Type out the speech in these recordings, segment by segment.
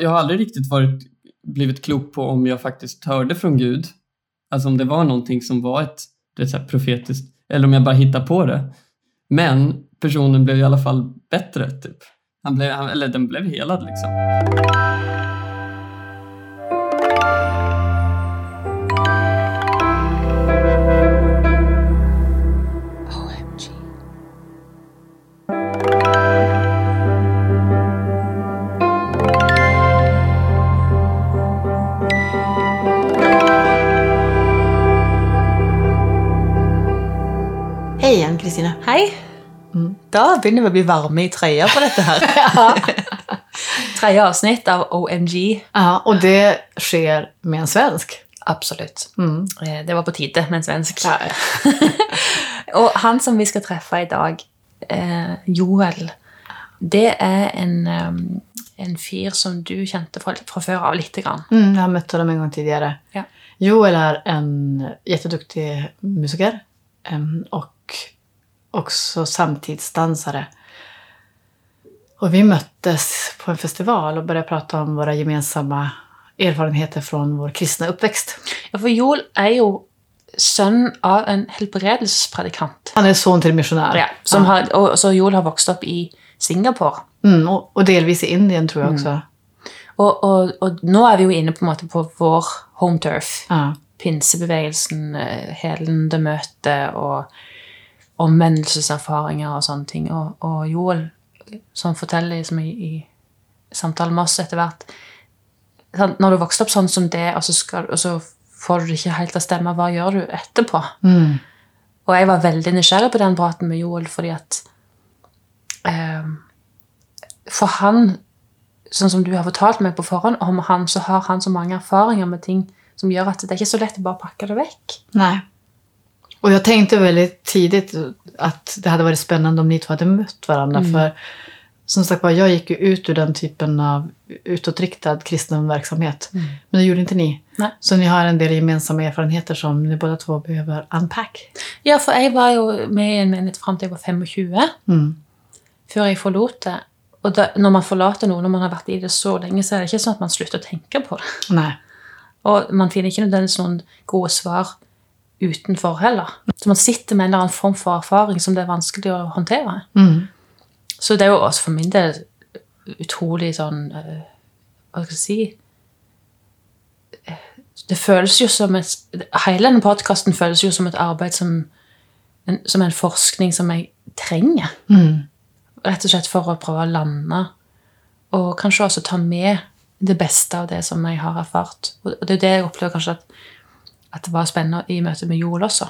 Jag har aldrig riktigt varit, blivit klok på om jag faktiskt hörde från Gud. Alltså om det var någonting som var ett det är så här profetiskt, eller om jag bara hittar på det. Men personen blev i alla fall bättre, typ. Han blev, han, eller den blev helad liksom. Da begynner vi å bli varme i trøya på dette her. Tredje avsnitt av OMG. Ja, och det sker med en svensk. Absolutt. Mm. Eh, Det var på tide med en svensk. Ja. Og han som vi skal treffe i dag, eh, Joel, det er en, em, en fyr som du fra, fra før av lite grann. Mm, jag har mött honom en gång tidigare. Ja. Joel är en jätteduktig musiker em, och också samtidsdansare. Och vi möttes på en festival och började prata om våra gemensamma erfarenheter från vår kristna uppväxt. Ja, for Joel er jo sønn av en helbredelsespredikant. Han är son till missionär. Ja, som har, og, så Joel har vokst opp i Singapore. Mm, och, och delvis i Indien tror jag också. Og, og, og nå er vi jo inne på, en måte på vår home turf. Ja. pinsebevegelsen, eh, helende møte og omvendelseserfaringer og sånne ting. Og, og Joel, som forteller liksom i, i samtalen med oss etter hvert Når du vokste opp sånn som det, og så, skal, og så får du det ikke helt til å stemme, hva gjør du etterpå? Mm. Og jeg var veldig nysgjerrig på den praten med Joel, fordi at eh, For han, sånn som du har fortalt meg på forhånd om han, så har han så mange erfaringer med ting som gjør at det er ikke så lett å bare pakke det vekk. Nej. Och jag tänkte väldigt tidigt att det hade varit spännande om ni två hade mött varandra. För som sagt var, jag gick ju ut ur den typen av utåtriktad kristen verksamhet. Men det gjorde inte ni. Nej. Så ni har en del gemensamma erfarenheter som ni båda två behöver unpack. Ja, for jeg var jo med i en menighet fram til jeg var 25, Mm. før jeg forlot det. Og da, når man forlater noe, når man har vært i det så lenge, så er det ikke sånn at man slutter å tenke på det. Nej. Og man finner ikke nødvendigvis noen gode svar utenfor heller. Så man sitter med en eller annen form for erfaring som det er vanskelig å håndtere. Mm. Så det er jo også for min del utrolig sånn eh, Hva skal jeg si Eh, Det føles jo som et Hele denne podkasten føles jo som et arbeid som en, som en forskning som jeg trenger. Mm. Rett og slett for å prøve å lande, og kanskje også ta med det beste av det som jeg har erfart. Og det er det jeg opplever kanskje at, at det var spennende i møte med Joel også.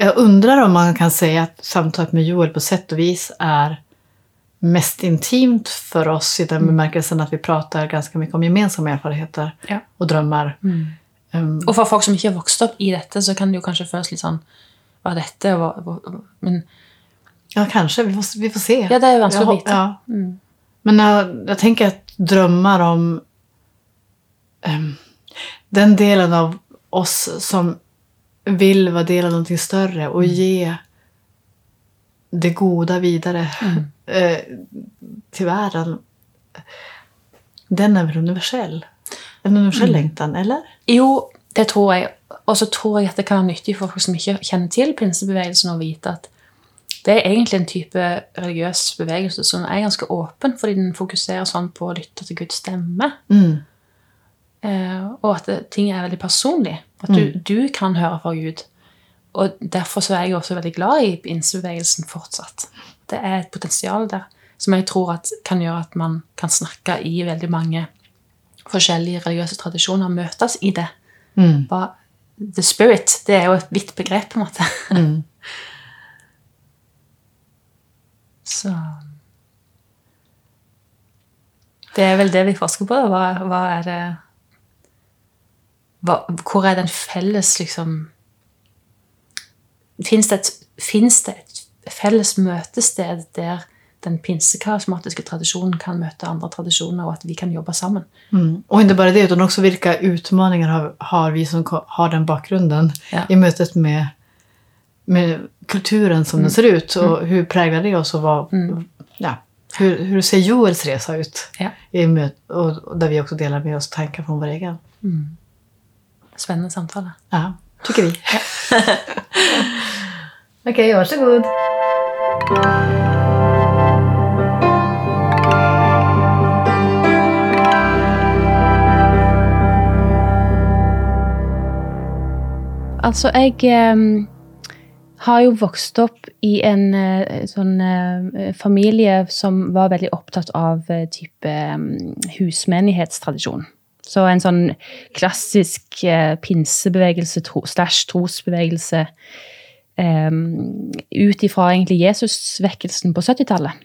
Jag undrar om man kan säga att samtalet med Joel på sätt och vis är mest intimt för oss i den bemärkelsen att vi pratar ganska mycket om gemensamma erfarenheter Ja. och drömmar. Um, Og for folk som ikke har vokst opp i dette, så kan det jo kanskje føles litt sånn Hva er dette? Hva, hva, men Ja, kanske. Vi får, vi får se. Ja, det är vanskligt att veta. Ja. Mm. Men jag, jag tänker att drömmar om ehm, den delen av oss som vill vara del av någonting större och ge det goda vidare eh, till världen. Den är väl universell? En universell längtan, eller? Jo, det tror jeg. Og så tror jeg at det kan være nyttig for folk som ikke kjenner til pinsebevegelsen, å vite at det er egentlig en type religiøs bevegelse som er ganske åpen, fordi den fokuserer sånn på å lytte til Guds stemme. Mm. Eh, og at det, ting er veldig personlig. At du, du kan høre fra Gud. Og derfor så er jeg også veldig glad i pinsebevegelsen fortsatt. Det er et potensial der som jeg tror at kan gjøre at man kan snakke i veldig mange forskjellige religiøse tradisjoner, møtes i det. Mm. The spirit, det er jo et vidt begrep, på en måte. Mm. Så Det er vel det vi forsker på. da. Hva, hva er det Hvor er den felles, liksom Fins det, det et felles møtested der den pinsekarismatiske tradisjonen kan møte andre tradisjoner, og at vi kan jobbe sammen? Mm. Och inte bara det, utan också vilka utmaningar har, har vi som har den bakgrunden Ja. i mötet med, med kulturen som den ser ut och hur präglar det oss och vad... Ja. Hur, hur ser Joels resa ut? Ja. I möt, och, och där vi också delar med oss tankar från vår egen. Spennende samtale. Ja, tycker vi. Okej, varsågod. Altså, jeg eh, har jo vokst opp i en eh, sånn eh, familie som var veldig opptatt av eh, type eh, husmenighetstradisjon. Så en sånn klassisk eh, pinsebevegelse tro, slash trosbevegelse eh, ut ifra egentlig Jesusvekkelsen på 70-tallet.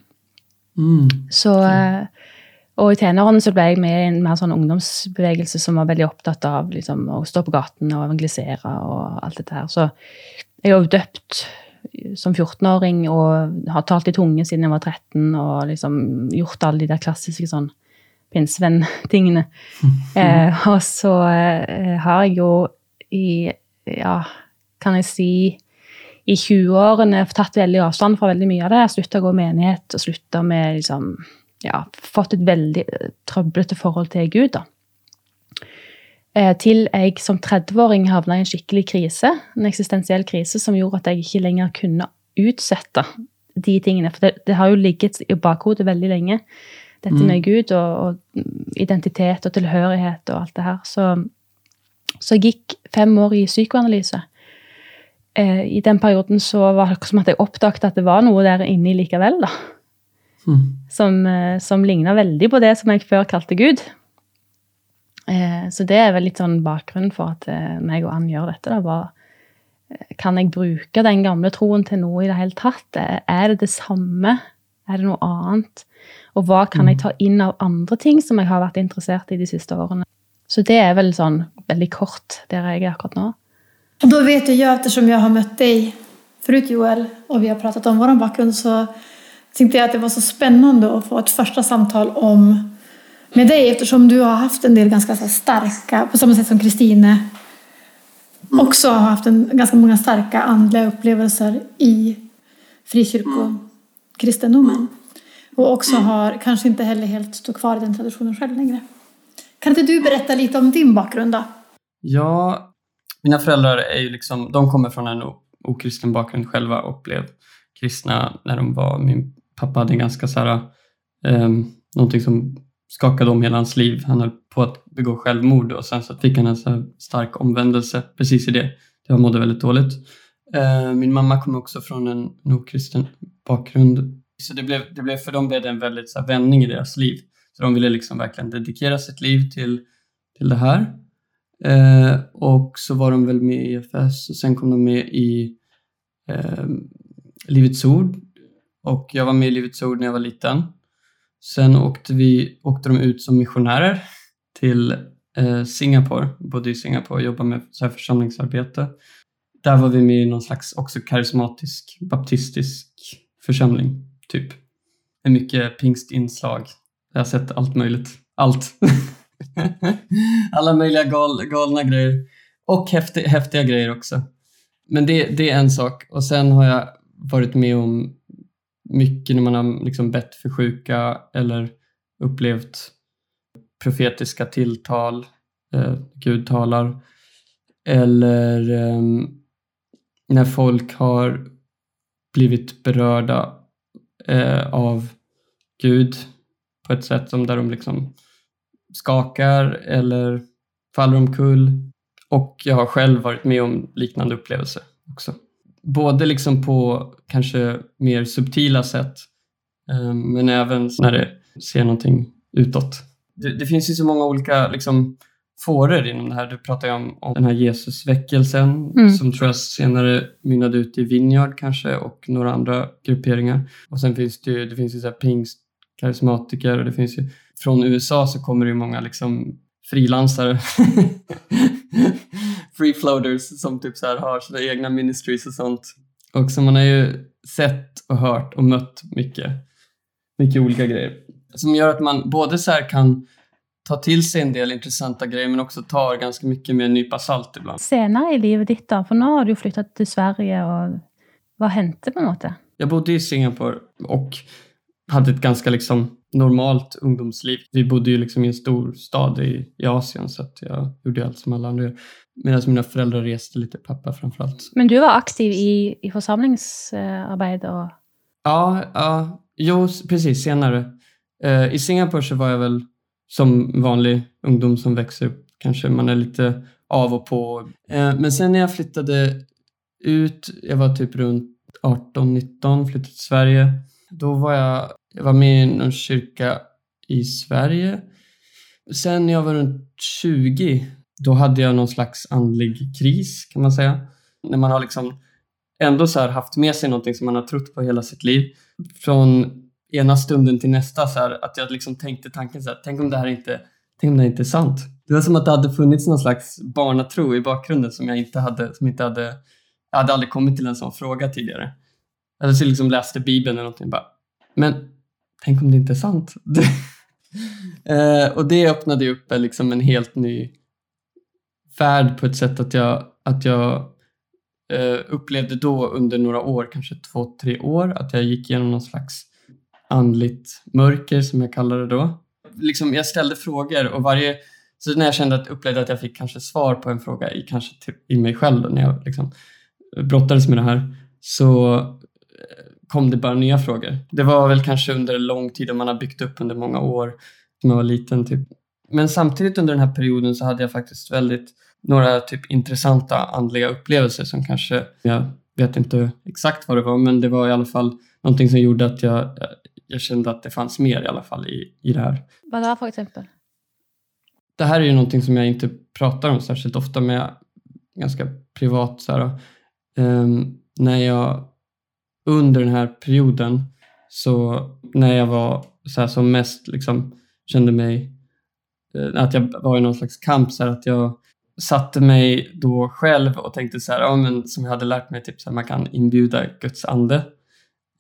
Mm. Så, eh, og i tenårene så ble jeg med i en mer sånn ungdomsbevegelse som var veldig opptatt av liksom, å stå på gaten og evangelisere og alt dette her. Så jeg er jo døpt som 14-åring og har talt i tunge siden jeg var 13 og liksom gjort alle de der klassiske sånn pinsevenn-tingene. Eh, og så eh, har jeg jo i, ja, kan jeg si i 20-årene tatt veldig avstand fra veldig mye av det. Slutta å gå menighet og slutta med liksom Ja, fått et veldig eh, trøblete forhold til Gud, da. Eh, til jeg som 30-åring havna i en skikkelig krise, en eksistensiell krise, som gjorde at jeg ikke lenger kunne utsette de tingene. For det, det har jo ligget i bakhodet veldig lenge, dette Mm. med Gud og, og identitet og tilhørighet og alt det her. Så, så jeg gikk fem år i psykoanalyse. Eh, I den perioden så var det som at jeg oppdaget at det var noe der inni likevel, da. Mm. Som, eh, som ligna veldig på det som jeg før kalte Gud. Eh, så det er vel litt sånn bakgrunnen for at eh, meg og Ann gjør dette. da, bare eh, Kan jeg bruke den gamle troen til noe i det hele tatt? Eh, Er det det samme? Er det noe annet? Og hva kan jeg ta inn av andre ting som jeg har vært interessert i de siste årene? Så det är väl sån väldigt kort där jag är akkurat nu. Och då vet ju jag, eftersom jag har mött dig förut Joel och vi har pratat om vår bakgrund så tänkte jag att det var så spännande att få ett första samtal om med dig eftersom du har haft en del ganska starka, på samma sätt som Kristine också har haft en, ganska många starka andliga upplevelser i frikyrkokristendomen. Och också har kanske inte heller helt stått kvar i den traditionen själv längre. Kan inte du berätta lite om din bakgrund då? Ja, mina föräldrar är ju liksom, de kommer från en okristen bakgrund själva och blev kristna när de var, min pappa hade en ganska så här, um, någonting som skakade om hela hans liv. Han höll på att begå självmord och sen så fick han en så stark omvändelse precis i det. Jag mådde väldigt dåligt. Eh, min mamma kom också från en en okristen bakgrund. Så det blev, det blev, för dem blev det en väldigt så här, vändning i deras liv. Så de ville liksom verkligen dedikera sitt liv till, till det här. Eh, och så var de väl med i EFS och sen kom de med i eh, Livets Ord. Och jag var med i Livets Ord när jag var liten. Sen åkte, vi, åkte de ut som missionärer till eh, Singapore, bodde i Singapore och jobbade med så här församlingsarbete. Där var vi med i någon slags också karismatisk baptistisk församling, typ. Med mycket pingstinslag. Jag har sett allt möjligt. Allt. Alla möjliga gal, galna grejer. Och häftig, häftiga grejer också. Men det, det är en sak. Och sen har jag varit med om mycket när man har liksom bett för sjuka eller upplevt profetiska tilltal, eh, Gud talar. Eller eh, när folk har blivit berörda eh, av Gud på ett sätt som där de liksom skakar eller faller omkull. Och jag har själv varit med om liknande upplevelser också. Både liksom på kanske mer subtila sätt eh, men även när det ser någonting utåt. Det, det finns ju så många olika liksom, fåror inom det här. Du pratar ju om, om den här Jesusväckelsen Mm. som tror jag senare mynnade ut i Vineyard kanske och några andra grupperingar. Och sen finns det ju, det finns ju så här pingst, karismatiker och det finns ju från USA så kommer det ju många liksom frilansare free floaters som typ så här har sina egna ministries och sånt. Och så man har ju sett och hört och mött mycket, mycket olika grejer. Som gör att man både så här kan ta till sig en del intressanta grejer men också tar ganska mycket med en nypa salt ibland. Senere i livet ditt, da, for nå har du jo flyttet til Sverige, og hva hendte på måte? Jag bodde i Singapore och hade ett ganska liksom normalt ungdomsliv. Vi bodde ju liksom i en stor stad i, i Asien så att jag gjorde allt som alla andra gör. Medan mina föräldrar reste lite, pappa framförallt. Men du var aktiv i, i församlingsarbete och... Ja, ja, jo precis, senare. Eh, I Singapore så var jag väl som vanlig ungdom som växer upp. Kanske man är lite av och på. Eh, men sen när jag flyttade ut, jag var typ runt 18-19, flyttade till Sverige. Då var jag, jag var med i någon kyrka i Sverige. Sen när jag var runt 20, då hade jag någon slags andlig kris kan man säga. När man har liksom ändå så haft med sig någonting som man har trott på hela sitt liv. Från ena stunden till nästa så här, att jag liksom tänkte tanken så här, tänk om det här inte, tänk om det här inte är sant. Det var som att det hade funnits någon slags barnatro i bakgrunden som jag inte hade, som inte hade, jag hade aldrig kommit till en sån fråga tidigare. Eller så liksom läste Bibeln eller någonting bara, men tänk om det inte är sant? eh, och det öppnade ju upp liksom en helt ny värld på ett sätt att jag, att jag eh, upplevde då under några år, kanske två, tre år, att jag gick igenom någon slags andligt mörker som jag kallar det då. Liksom, jag ställde frågor och varje så när jag kände att, upplevde att jag fick kanske svar på en fråga i, kanske i mig själv då, när jag liksom brottades med det här så eh, kom det bara nya frågor. Det var väl kanske under lång tid och man har byggt upp under många år när jag var liten. Typ. Men samtidigt under den här perioden så hade jag faktiskt väldigt några typ intressanta andliga upplevelser som kanske, jag vet inte exakt vad det var, men det var i alla fall någonting som gjorde att jag, eh, jag kände att det fanns mer i alla fall i, i det här. Vad var för exempel? Det här är ju någonting som jag inte pratar om särskilt ofta, men jag ganska privat. Så här, um, när jag under den här perioden, så när jag var så här, som mest liksom, kände mig, uh, att jag var i någon slags kamp, så här, att jag satte mig då själv och tänkte så här, ja, men som jag hade lärt mig, typ så här, man kan inbjuda Guds ande.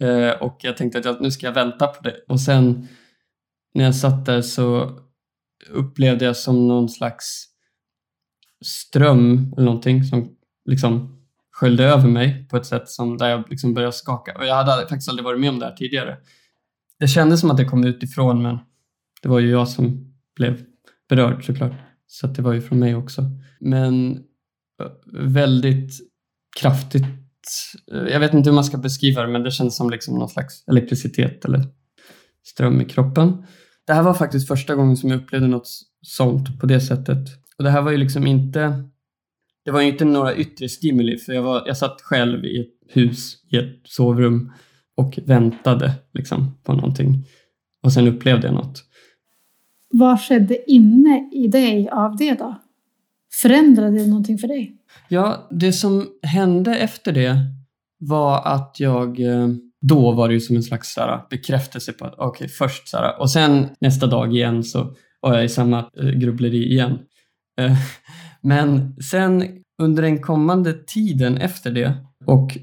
Eh, och jag tänkte att jag, nu ska jag vänta på det. Och sen när jag satt där så upplevde jag som någon slags ström eller någonting som liksom sköljde över mig på ett sätt som där jag liksom började skaka. Och jag hade faktiskt aldrig varit med om det här tidigare. Det kändes som att det kom utifrån men det var ju jag som blev berörd såklart. Så det var ju från mig också. Men eh, väldigt kraftigt. Eh, jag vet inte hur man ska beskriva det men det kändes som liksom någon slags elektricitet eller ström i kroppen. Det här var faktiskt första gången som jag upplevde något sånt på det sättet. Och det här var ju liksom inte det var ju inte några yttre stimuli för jag, var, jag satt själv i ett hus, i ett sovrum och väntade liksom på någonting. Och sen upplevde jag något. Vad skedde inne i dig av det då? Förändrade det någonting för dig? Ja, det som hände efter det var att jag eh, då var det ju som en slags såhär, bekräftelse på att okej, okay, först såhär, och sen nästa dag igen så var jag i samma eh, grubbleri igen. Eh, men sen under den kommande tiden efter det och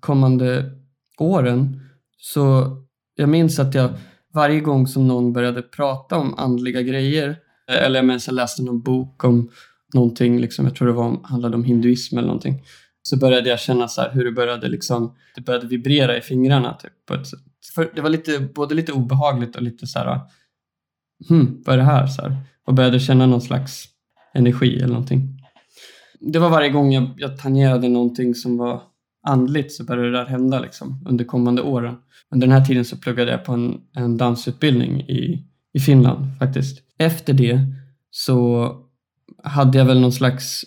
kommande åren så jag minns att jag varje gång som någon började prata om andliga grejer eller jag minns jag läste någon bok om någonting, liksom, jag tror det var, handlade om hinduism eller någonting så började jag känna så hur det började, liksom, det började vibrera i fingrarna. Typ, på ett, för det var lite, både lite obehagligt och lite så här, hmm, vad är det här? Så här, och började känna någon slags energi eller någonting. Det var varje gång jag, jag tangerade någonting som var andligt så började det där hända liksom, under kommande åren. Under den här tiden så pluggade jag på en, en dansutbildning i, i Finland faktiskt. Efter det så hade jag väl någon slags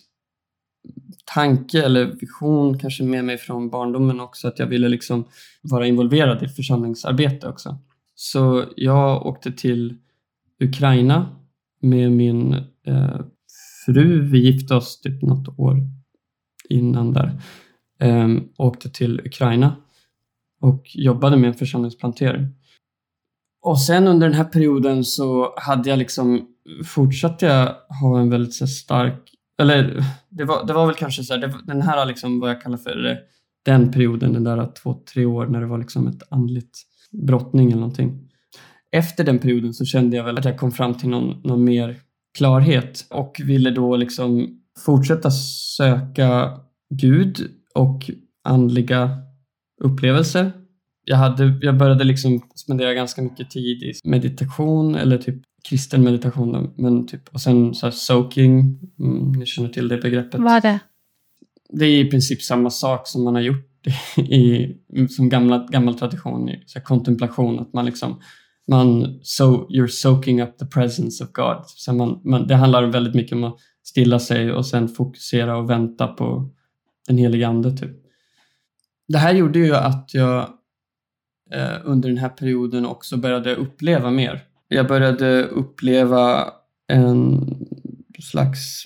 tanke eller vision kanske med mig från barndomen också att jag ville liksom vara involverad i församlingsarbete också. Så jag åkte till Ukraina med min eh, fru. Vi gifte oss typ något år innan där. Eh, åkte till Ukraina och jobbade med en församlingsplantering. Och sen under den här perioden så hade jag liksom fortsatte jag ha en väldigt så stark eller det var, det var väl kanske så här, det, den här liksom vad jag kallar för den perioden, den där två, tre år när det var liksom ett andligt brottning eller någonting. Efter den perioden så kände jag väl att jag kom fram till någon, någon mer klarhet och ville då liksom fortsätta söka Gud och andliga upplevelser jag, hade, jag började liksom spendera ganska mycket tid i meditation eller typ kristen meditation. Men typ, och sen så soaking, mm, ni känner till det begreppet. Hva er det? Det är i princip samma sak som man har gjort i, som gamla, gammal tradition i så kontemplation. Att man liksom, man so, you're soaking up the presence of God. Så man, man, det handlar väldigt mycket om att stilla sig och sen fokusera och vänta på den helige Ande. Typ. Det här gjorde ju att jag eh, under den här perioden också började uppleva mer. Jag började uppleva en slags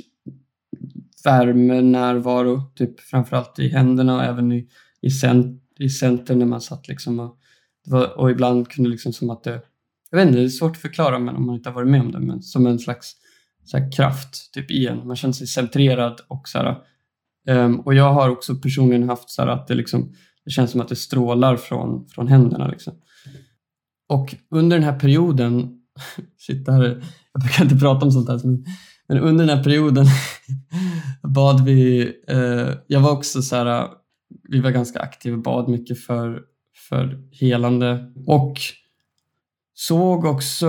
värmenärvaro, typ framförallt i händerna och även i, i, cent, i centern när man satt liksom och, det var, och ibland kunde liksom som att det, jag vet inte, det är svårt att förklara men om man inte har varit med om det, men som en slags så här, kraft typ i en. Man känner sig centrerad och så här, um, och jag har också personligen haft så här att det liksom, det känns som att det strålar från, från händerna liksom. Och under den här perioden, shit, här jag brukar inte prata om sånt här, men, under den här perioden bad vi, eh, jag var också så här, vi var ganska aktiva, och bad mycket för, för helande och såg också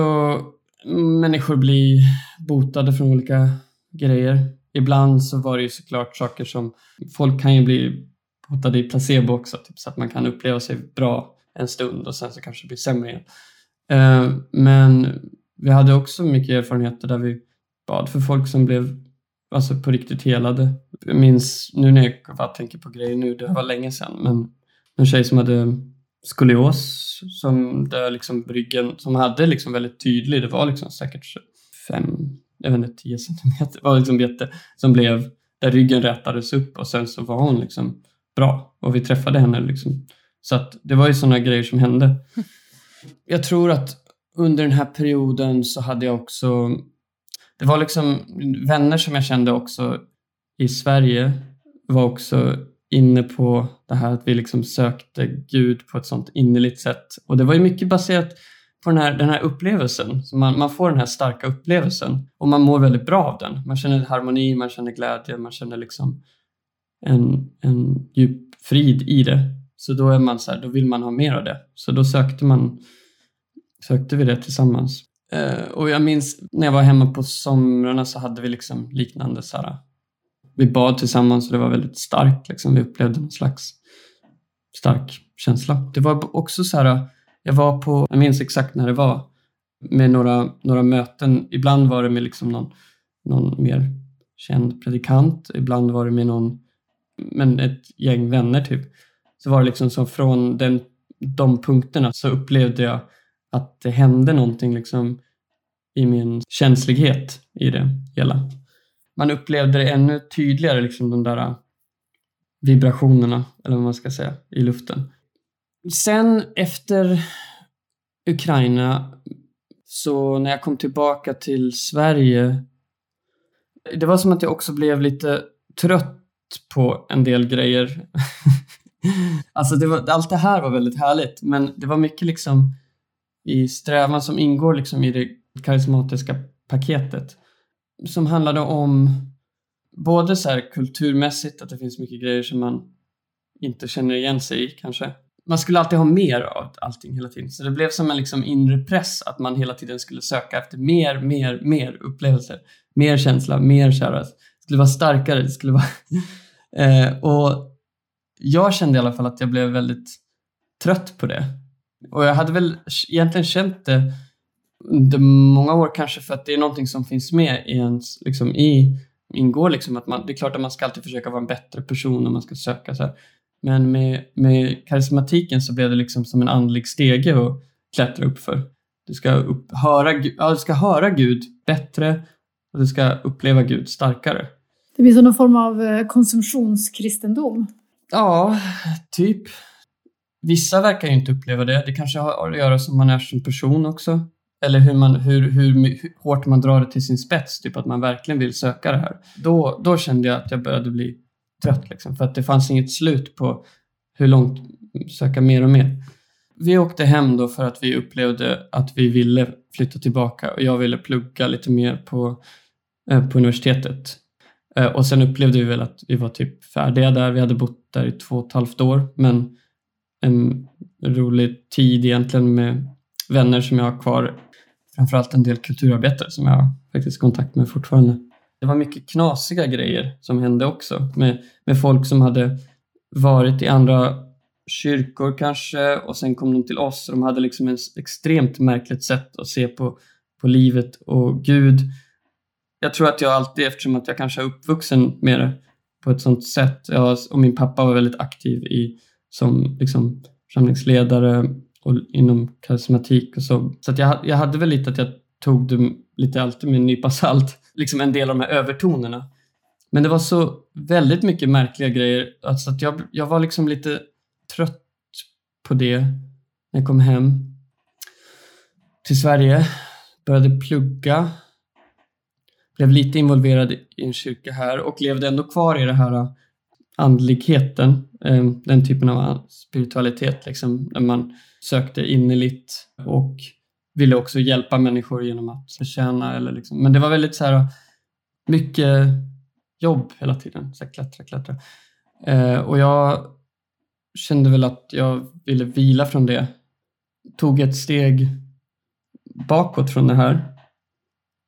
människor bli botade från olika grejer. Ibland så var det ju såklart saker som, folk kan ju bli hotade i placebo också, typ, så att man kan uppleva sig bra en stund och sen så kanske det blir sämre igen. Eh, men vi hade också mycket erfarenheter där vi bad för folk som blev alltså på riktigt helade. Jag minns nu när jag bara tänker på grejer nu, det var länge sedan, men en tjej som hade skolios som där liksom bryggen, som hade liksom väldigt tydlig, det var liksom säkert fem, jag vet inte, tio centimeter, var liksom jätte, som blev, där ryggen rätades upp och sen så var hon liksom bra och vi träffade henne liksom. Så att det var ju sådana grejer som hände. Jag tror att under den här perioden så hade jag också, det var liksom vänner som jag kände också i Sverige var också inne på det här att vi liksom sökte Gud på ett sånt innerligt sätt. Och det var ju mycket baserat på den här, den här upplevelsen. Så man, man får den här starka upplevelsen och man mår väldigt bra av den. Man känner harmoni, man känner glädje, man känner liksom en, en djup frid i det. Så då är man så här, då vill man ha mer av det. Så då sökte man sökte vi det tillsammans. Eh, och jag minns när jag var hemma på somrarna så hade vi liksom liknande så här, vi bad tillsammans och det var väldigt starkt. Liksom. Vi upplevde en slags stark känsla. Det var också så här, jag var på, jag minns exakt när det var, med några, några möten. Ibland var det med liksom någon, någon mer känd predikant, ibland var det med någon, men ett gäng vänner typ. Så var det liksom som från den, de punkterna så upplevde jag att det hände någonting liksom i min känslighet i det hela. Man upplevde det ännu tydligare, liksom de där vibrationerna, eller vad man ska säga, i luften. Sen efter Ukraina, så när jag kom tillbaka till Sverige, det var som att jag också blev lite trött på en del grejer. alltså det var, allt det här var väldigt härligt, men det var mycket liksom i strävan som ingår liksom i det karismatiska paketet. Som handlade om både så här kulturmässigt, att det finns mycket grejer som man inte känner igen sig i kanske. Man skulle alltid ha mer av allting hela tiden. Så det blev som en liksom inre press att man hela tiden skulle söka efter mer, mer, mer upplevelser. Mer känsla, mer kära. Det skulle vara starkare, det skulle vara... eh, och jag kände i alla fall att jag blev väldigt trött på det. Och jag hade väl egentligen känt det under många år kanske för att det är någonting som finns med i ens, liksom i, ingår liksom att man, det är klart att man ska alltid försöka vara en bättre person och man ska söka så här. Men med, med karismatiken så blev det liksom som en andlig stege att klättra upp för. Du ska, upp, höra, ja, du ska höra Gud bättre och du ska uppleva Gud starkare. Det blir som någon form av eh, konsumtionskristendom. Ja, typ. Vissa verkar ju inte uppleva det. Det kanske har att göra som man är som person också. Eller hur, man, hur, hur, hur hårt man drar det till sin spets, typ att man verkligen vill söka det här. Då, då kände jag att jag började bli trött, liksom, för att det fanns inget slut på hur långt söka mer och mer. Vi åkte hem då för att vi upplevde att vi ville flytta tillbaka och jag ville plugga lite mer på, eh, på universitetet. Eh, och sen upplevde vi väl att vi var typ färdiga där. Vi hade bott där i två och ett halvt år, men en rolig tid egentligen med vänner som jag har kvar. Framförallt en del kulturarbetare som jag har faktiskt kontakt med fortfarande. Det var mycket knasiga grejer som hände också med, med folk som hade varit i andra kyrkor kanske och sen kom de till oss och de hade liksom ett extremt märkligt sätt att se på, på livet och Gud. Jag tror att jag alltid, eftersom att jag kanske är uppvuxen med det på ett sånt sätt, jag, och min pappa var väldigt aktiv i, som liksom, församlingsledare och inom karismatik och så. Så att jag, jag hade väl lite att jag tog det lite alltid med en nypa salt, liksom en del av de här övertonerna. Men det var så väldigt mycket märkliga grejer, alltså att jag, jag var liksom lite trött på det när jag kom hem till Sverige. Började plugga. Blev lite involverad i en kyrka här och levde ändå kvar i det här äh, andligheten. Ähm, den typen av äh, spiritualitet liksom, där man sökte innerligt och ville också hjälpa människor genom att förtjäna Eller liksom. Men det var väldigt så här äh, mycket jobb hela tiden. Så här klättra, klättra. Och jag kände väl att jag ville vila från det. Tog ett steg bakåt från det här.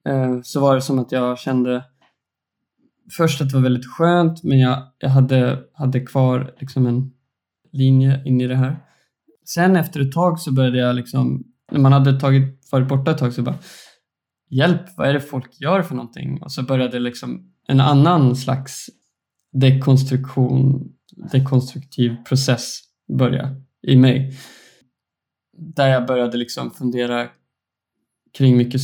Eh, så var det som att jag kände först att det var väldigt skönt men jag, jag hade, hade kvar liksom en linje in i det här. Sen efter ett tag så började jag liksom, när man hade tagit, varit borta ett tag så bara Hjälp, vad är det folk gör för någonting? Och så började liksom en annan slags dekonstruktion dekonstruktiv process börja i mig. Där jag började liksom fundera kring mycket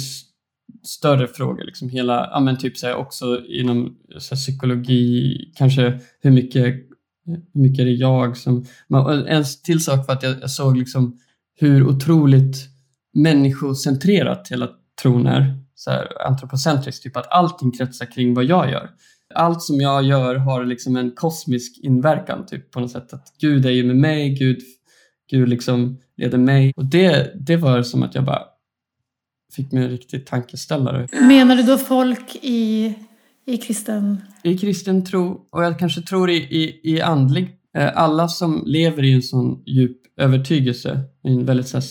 större frågor. Liksom hela, ja men typ så här, också inom så här, psykologi, kanske hur mycket, hur mycket är det jag som... En till sak var att jag, jag såg liksom hur otroligt människocentrerat hela tron är. Så här, antropocentriskt, typ att allting kretsar kring vad jag gör allt som jag gör har liksom en kosmisk inverkan typ på något sätt. Att Gud är ju med mig, Gud, Gud liksom leder mig. Och det, det var som att jag bara fick mig en riktig tankeställare. Menar du då folk i, i kristen... I kristen tro, och jag kanske tror i, i, i andlig. Eh, alla som lever i en sån djup övertygelse, en väldigt så här,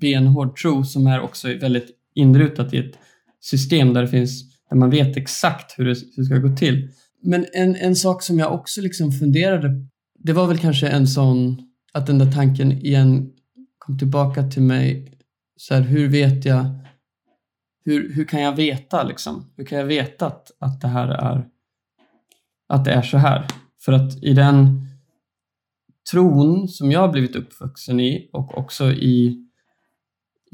benhård tro som är också väldigt inrutat i ett system där det finns där man vet exakt hur det, hur det ska gå till. Men en, en sak som jag också liksom funderade det var väl kanske en sån, att den där tanken igen kom tillbaka till mig. Så här, hur vet jag, hur, hur kan jag veta liksom? Hur kan jag veta att, att det här är, att det är så här? För att i den tron som jag har blivit uppvuxen i och också i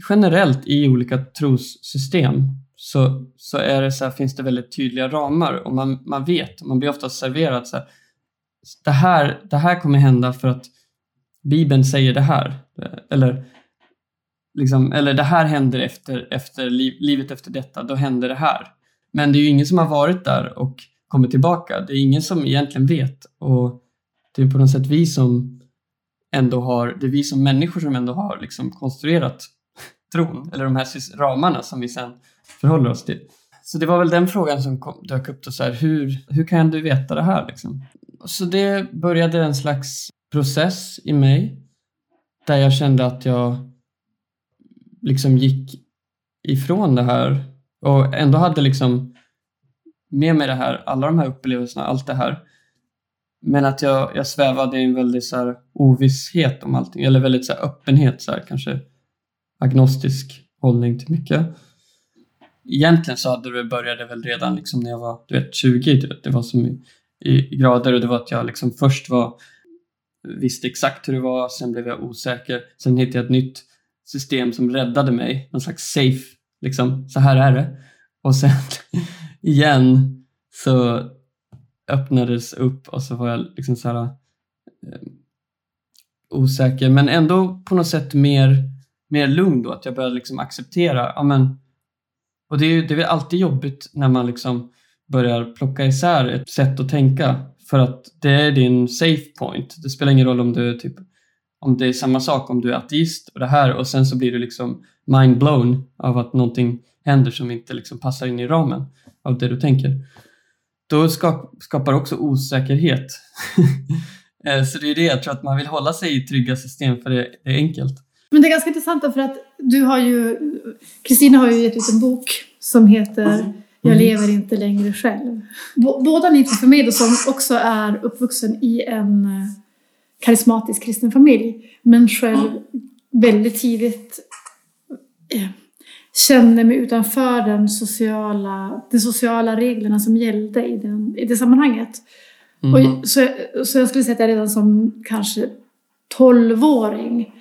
generellt i olika trossystem så, så, är det så här, finns det väldigt tydliga ramar och man, man vet, man blir ofta serverad så här, det här, det här kommer hända för att Bibeln säger det här. Eller, liksom, eller det här händer efter, efter liv, livet efter detta, då händer det här. Men det är ju ingen som har varit där och kommit tillbaka. Det är ingen som egentligen vet. Och det är på något sätt vi som ändå har, det är vi som människor som ändå har liksom konstruerat tron, eller de här ramarna som vi sen förhåller oss till. Så det var väl den frågan som kom, dök upp då, så här, hur, hur kan du veta det här liksom? Så det började en slags process i mig där jag kände att jag liksom gick ifrån det här och ändå hade liksom med mig det här, alla de här upplevelserna, allt det här. Men att jag, jag svävade i en väldigt så här ovisshet om allting, eller väldigt så öppenhet, så här, kanske agnostisk hållning till mycket egentligen så hade det började väl redan liksom när jag var du vet, 20. Det var som i, i grader och det var att jag liksom först var visste exakt hur det var, sen blev jag osäker. Sen hittade jag ett nytt system som räddade mig, någon slags safe. Liksom, så här är det. Och sen igen så öppnades upp och så var jag liksom så här eh, osäker men ändå på något sätt mer, mer lugn då. Att jag började liksom acceptera, ja men och det är, det är väl alltid jobbigt när man liksom börjar plocka isär ett sätt att tänka för att det är din safe point. Det spelar ingen roll om du typ om det är samma sak om du är ateist och det här och sen så blir du liksom mind blown av att någonting händer som inte liksom passar in i ramen av det du tänker. Då skapar också osäkerhet Eh, Så det är det, jag tror att man vill hålla sig i trygga system för det är enkelt. Men det är ganska intressant för att du har ju, Kristina har ju gett ut en bok som heter Jag lever inte längre själv. Bå- Båda ni två för mig då som också är uppvuxen i en eh, karismatisk kristen familj men själv väldigt tidigt eh, kände mig utanför den sociala, de sociala reglerna som gällde i, den, i det sammanhanget. Mhm. Och, så, så jag skulle säga att jag redan som kanske 12-åring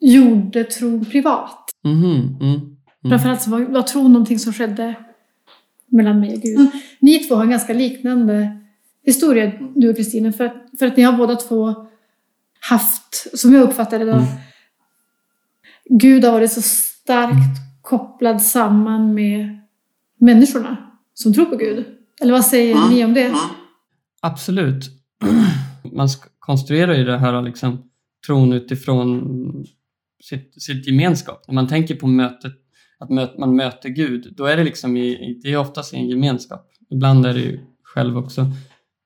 gjorde tron privat. Mhm, mm. Mm. Framförallt så var, var tron någonting som skedde mellan mig och Gud. Ni två har en ganska liknande historia, du och Kristina, för, att- för att ni har båda två haft, som jag uppfattade det, Mm. Gud har varit så starkt kopplad samman med människorna som tror på Gud. Eller vad säger ni om det? Absolut. Man konstruerar ju det här liksom, tron utifrån sitt, sitt gemenskap. När man tänker på mötet, att möt, man möter Gud, då är det liksom i, i, det är oftast i en gemenskap. Ibland är det ju själv också.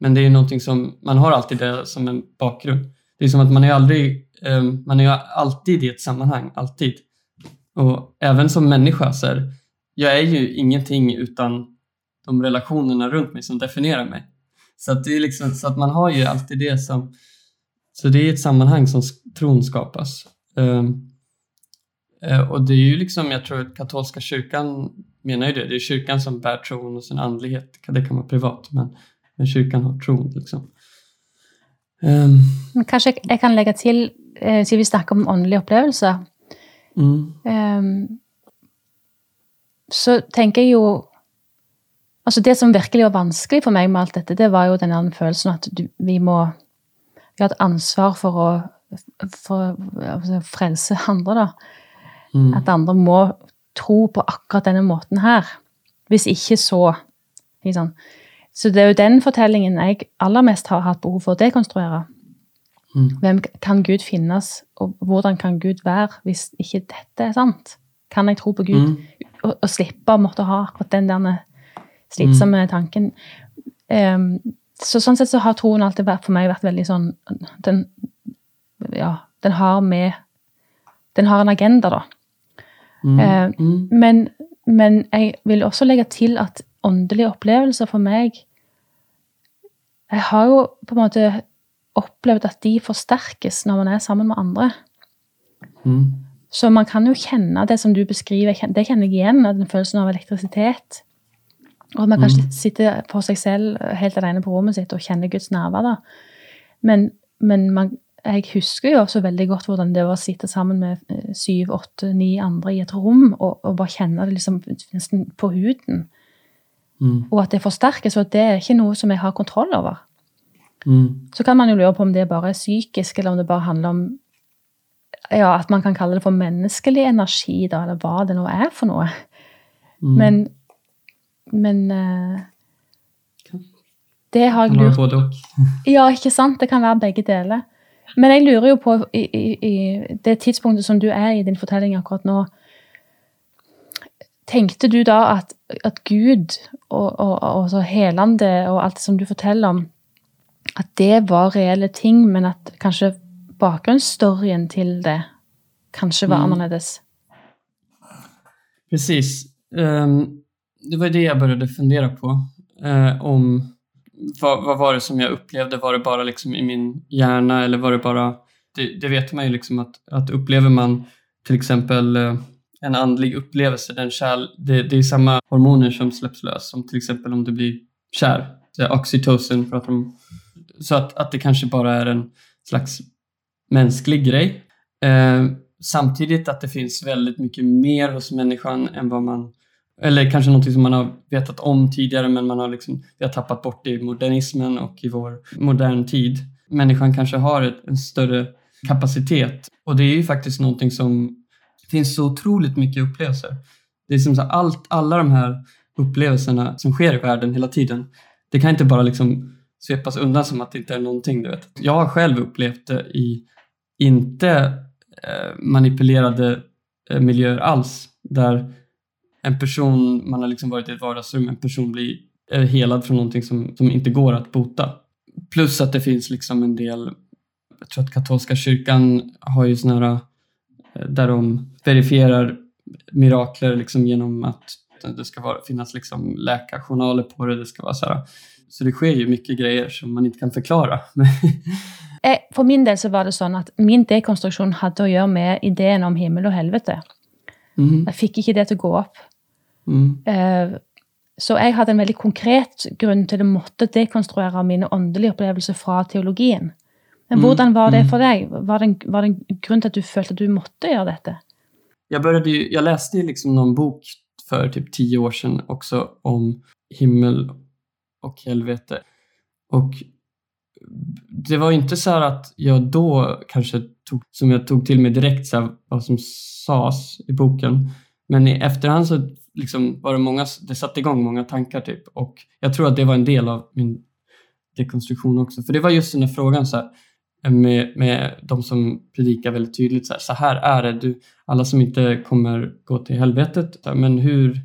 Men det är ju någonting som, man har alltid det som en bakgrund. Det är som att man är aldrig, eh, man är ju alltid i ett sammanhang, alltid. Och även som människa så är jag är ju ingenting utan de relationerna runt mig som definierar mig. Så att, det är liksom, så att man har ju alltid det som... Så det är ett sammanhang som tron skapas. Ehm, eh, och det är ju liksom, jag tror att katolska kyrkan menar ju det. Det är kyrkan som bär tron och sin andlighet. Det kan vara privat, men, men kyrkan har tron. Liksom. Kanskje jeg- jeg kan legge til, eh, vi snakker om åndelige opplevelser, mm, Ehm, så tenker jeg jo Altså, det som virkelig var vanskelig for meg med alt dette, det var jo den der følelsen at du, vi må Vi har et ansvar for å for, altså, frelse andre, da. mm, At andre må tro på akkurat denne måten her. Hvis ikke, så sant? Så det er jo den fortellingen jeg aller mest har hatt behov for å dekonstruere. mm, Hvem kan Gud finnes, og hvordan kan Gud være hvis ikke dette er sant? Kan jeg tro på Gud mm, og, og slippe å måtte ha akkurat den der slitsomme tanken? Ehm, så sånn sett så har troen alltid vært, for meg vært veldig sånn Den, ja, den har med Den har en agenda, da. mm, mm, Men, men jeg vil også legge til at åndelige opplevelser for meg Jeg har jo på en måte opplevd at de forsterkes når man er sammen med andre. mm, Så man kan jo kjenne det som du beskriver, det kjenner jeg igjen, den følelsen av elektrisitet. Og man kan Mm. sitte for seg selv helt alene på rommet sitt og kjenne Guds nærvær. da. Men, men man, jeg husker jo også veldig godt hvordan det var å sitte sammen med eh, syv, åtte, ni andre i et rom og, og bare kjenne det liksom nesten på huden. Mm, Og at det forsterkes, og at det er ikke noe som jeg har kontroll over. mm, Så kan man jo lure på om det bare er psykisk, eller om det bare handler om ja, at man kan kalle det for menneskelig energi, da, eller hva det nå er for noe. mm. Men, men eh, Det har jeg lurt och. Ja, ikke sant? Det kan være begge deler. Men jeg lurer jo på, i, i, i det tidspunktet som du er i din fortelling akkurat nå Tenkte du da at, at Gud og, og, og så helende og alt det som du forteller om, at det var reelle ting, men at kanskje bakgrunnsstoryen til det kanskje var Mm. annerledes? Precis. Ehm, det var det jag började fundera på. Eh, om vad, vad var det som jag upplevde? Var det bara liksom i min hjärna eller var det bara... Det, det vet man ju liksom att, att upplever man till exempel eh, en andlig upplevelse, den kärl, det, det är samma hormoner som släpps lös som till exempel om du blir kär. Oxytocin pratar om. Så att, att det kanske bara är en slags mänsklig grej. Eh, samtidigt att det finns väldigt mycket mer hos människan än vad man eller kanske någonting som man har vetat om tidigare men man har liksom, vi har tappat bort det i modernismen och i vår modern tid. Människan kanske har ett, en större kapacitet och det är ju faktiskt någonting som finns så otroligt mycket upplevelser. Det är som så allt, alla de här upplevelserna som sker i världen hela tiden. Det kan inte bara liksom svepas undan som att det inte är någonting. Du vet. Jag har själv upplevt det i inte eh, manipulerade eh, miljöer alls. Där en person, man har liksom varit i ett vardagsrum, en person blir eh, helad från någonting som, som inte går att bota. plus att det finns liksom en del, jag tror att katolska kyrkan har ju sådana här, där de verifierar mirakler liksom genom att det ska vara, finnas liksom läkarjournaler på det. det ska vara så, här. så det sker ju mycket grejer som man inte kan förklara. Eh, For min del så var det sånn at min dekonstruksjon hadde å gjøre med ideen om himmel og helvete. mm. Jeg fikk ikke det å gå opp. Mm. Eh, Så jeg hadde en veldig konkret grunn til å måtte dekonstruere mine åndelige opplevelser fra teologien. Men Mm, hvordan var det mm. for deg? Var det, en, var det en grunn til at du følte at du måtte gjøre dette? Jag, började ju, jag läste ju liksom någon bok för typ tio år sedan också om himmel och helvete. Och det var inte så att jag då kanske tog, som jag tog till mig direkt så vad som sades i boken. Men i efterhand så liksom var det många, det satte igång många tankar typ. Och jag tror att det var en del av min dekonstruktion också. För det var just den här frågan så här, med, med de som predikar väldigt tydligt så här, så här är det. Du, alla som inte kommer gå till helvetet. Men hur,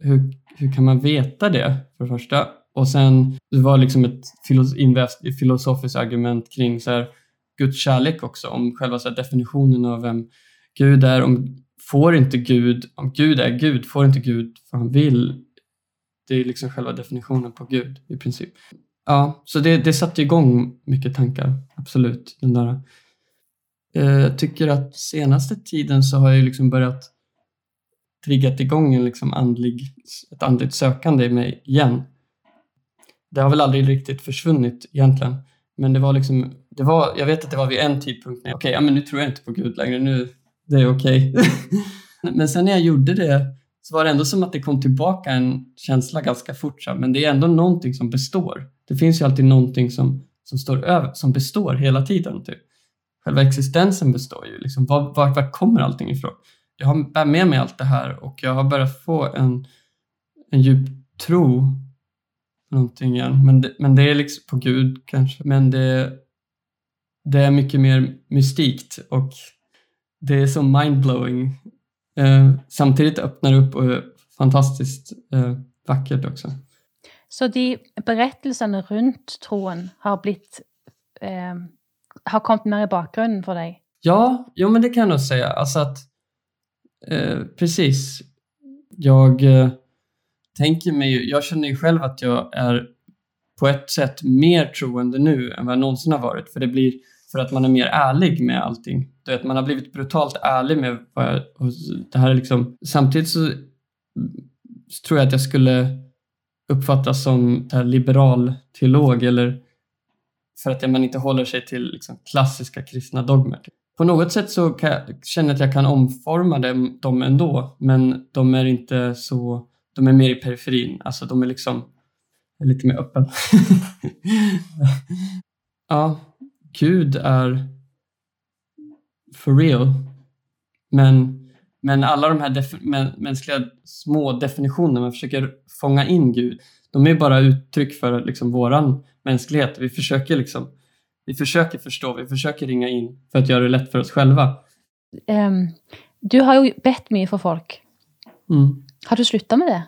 hur, hur kan man veta det för det första? Och sen, det var liksom ett invest, filosofiskt argument kring så här, Guds kärlek också, om själva så här, definitionen av vem Gud är. Om, får inte Gud, om Gud är Gud, får inte Gud vad han vill. Det är liksom själva definitionen på Gud i princip. Ja, så det, det satte igång mycket tankar, absolut. Den där. Eh, jag tycker att senaste tiden så har jag liksom börjat triggat igång en liksom andlig, ett andligt sökande i mig igen. Det har väl aldrig riktigt försvunnit egentligen. Men det var liksom, det var, jag vet att det var vid en tidpunkt när jag, okej, ja, men nu tror jag inte på Gud längre, nu, det är okej. men sen när jag gjorde det så var det ändå som att det kom tillbaka en känsla ganska fort. Men det är ändå någonting som består. Det finns ju alltid någonting som, som, står över, som består hela tiden. Typ. Själva existensen består ju. Liksom, var, var, var kommer allting ifrån? Jag har bär med mig allt det här och jag har börjat få en, en djup tro på någonting igen. Men det, men det är liksom på Gud kanske. Men det, det är mycket mer mystikt och det är så mindblowing. Eh, samtidigt öppnar det upp och är fantastiskt eh, vackert också. Så de berättelserna runt tron har blivit, eh, Har kommit mer i bakgrunden för dig? Ja, jo men det kan jag nog säga. Alltså att, eh, precis. Jag eh, tänker mig ju, jag känner ju själv att jag är på ett sätt mer troende nu än vad jag någonsin har varit. För det blir för att man är mer ärlig med allting. Du vet, man har blivit brutalt ärlig med vad jag, och det här är liksom, samtidigt så, så tror jag att jag skulle uppfattas som liberal teolog eller för att man inte håller sig till liksom klassiska kristna dogmer. På något sätt så kan jag känna att jag kan omforma dem, dem ändå, men de är inte så, de är mer i periferin, alltså de är liksom lite mer öppen. ja, Gud är for real, men, men alla de här def- mänskliga små definitionerna man försöker fånga in Gud, de är bara uttryck för liksom våran mänsklighet. Vi försöker liksom vi försöker förstå, vi försöker ringa in för att göra det lätt för oss själva. Ehm, du har jo bedt mye for folk. Mm. Har du slutta med det?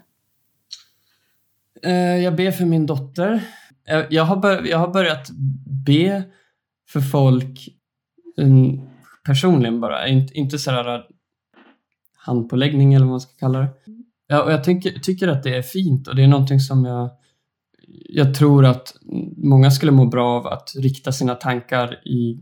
Eh, Jag ber för min dotter. Eh, Jag har, bör- jag har börjat be för folk mm, personligen bara, inte, inte sådär handpåläggning eller vad man ska kalla det. Ja, och jag tycker, tycker att det är fint och det är någonting som jag, jag tror att många skulle må bra av att rikta sina tankar i,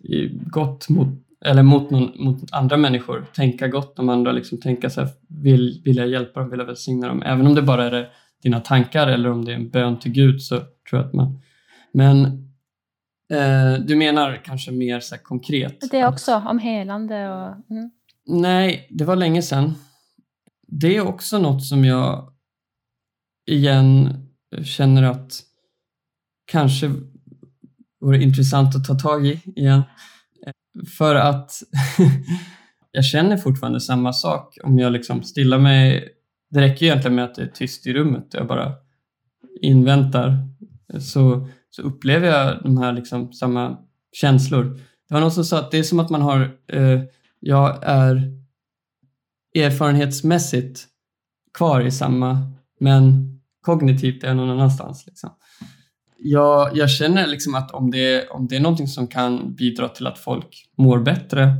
i gott mot, eller mot, någon, mot andra människor. Tänka gott om andra, liksom tänka så här, vill, vill jag hjälpa dem, vill jag välsigna dem? Även om det bara är det, dina tankar eller om det är en bön till Gud så tror jag att man... Men eh, du menar kanske mer så konkret? Det også, om helande og mm. Nej, det var länge sedan. Det är också något som jag igen känner att kanske vore intressant att ta tag i igen. För att jag känner fortfarande samma sak om jag liksom stillar mig. Det räcker ju egentligen med att det är tyst i rummet och jag bara inväntar så, så upplever jag de här liksom samma känslor. Det var någon som sa att det är som att man har eh, jag är erfarenhetsmässigt kvar i samma, men kognitivt är jag någon annanstans. Liksom. jag, jag känner liksom att om det, om det är någonting som kan bidra till att folk mår bättre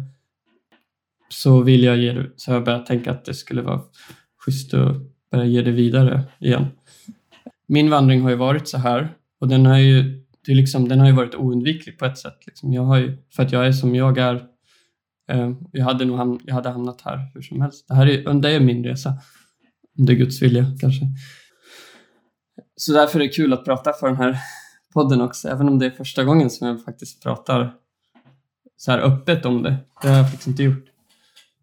så vill jag ge det, så har jag börjat tänka att det skulle vara schysst att börja ge det vidare igen. Min vandring har ju varit så här och den har ju, det liksom, den har ju varit oundviklig på ett sätt. Liksom. Jag har ju, för att jag är som jag är. Ehm, jag, hade nog ham, jag hade hamnat här hur som helst. Det här är, det är min resa. Om det är Guds vilja kanske. Så därför är det kul att prata för den här podden också, även om det är första gången som jag faktiskt pratar så här öppet om det. Det har jag faktiskt inte gjort.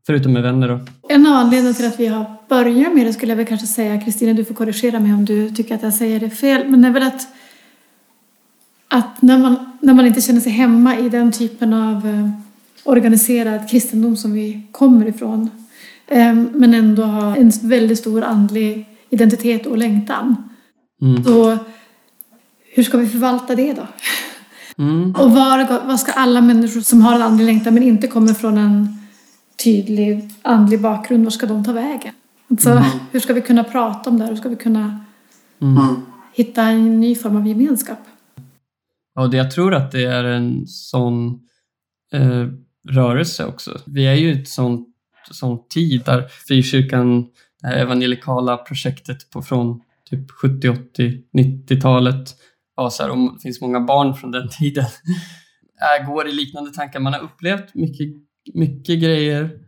Förutom med vänner då. En av anledningarna till att vi har börjat med det skulle jag väl kanske säga, Kristina du får korrigera mig om du tycker att jag säger det fel, men det är väl att, att när, man, när man inte känner sig hemma i den typen av eh, organiserad kristendom som vi kommer ifrån, eh, men ändå har en väldigt stor andlig identitet och längtan. Mm. Så hur ska vi förvalta det då? Mm. Och var, var ska alla människor som har en andlig längtan men inte kommer från en tydlig andlig bakgrund, var ska de ta vägen? Alltså, Hur ska vi kunna prata om det här? Hur ska vi kunna Mm. hitta en ny form av gemenskap? Och det, jag tror att det är en sån eh, rörelse också. Vi är ju i ett sånt, sån tid där frikyrkan, det här evangelikala projektet på, från typ 70, 80, 90-talet, ja, så här, och det finns många barn från den tiden, är, går i liknande tankar. Man har upplevt mycket, mycket grejer.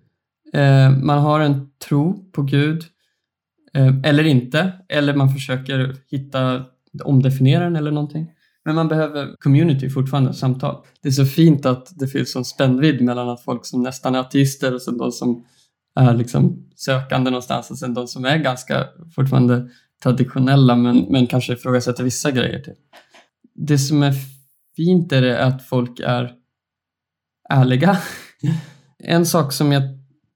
Eh, man har en tro på Gud, eh, eller inte, eller man försöker hitta, omdefiniera den eller någonting. Men man behöver community fortfarande, samtal. Det är så fint att det finns en spännvidd mellan att folk som nästan är ateister och sen de som är liksom sökande någonstans och sen de som är ganska fortfarande traditionella men, men kanske ifrågasätter vissa grejer. Till. Det som är fint är det att folk är ärliga. En sak som jag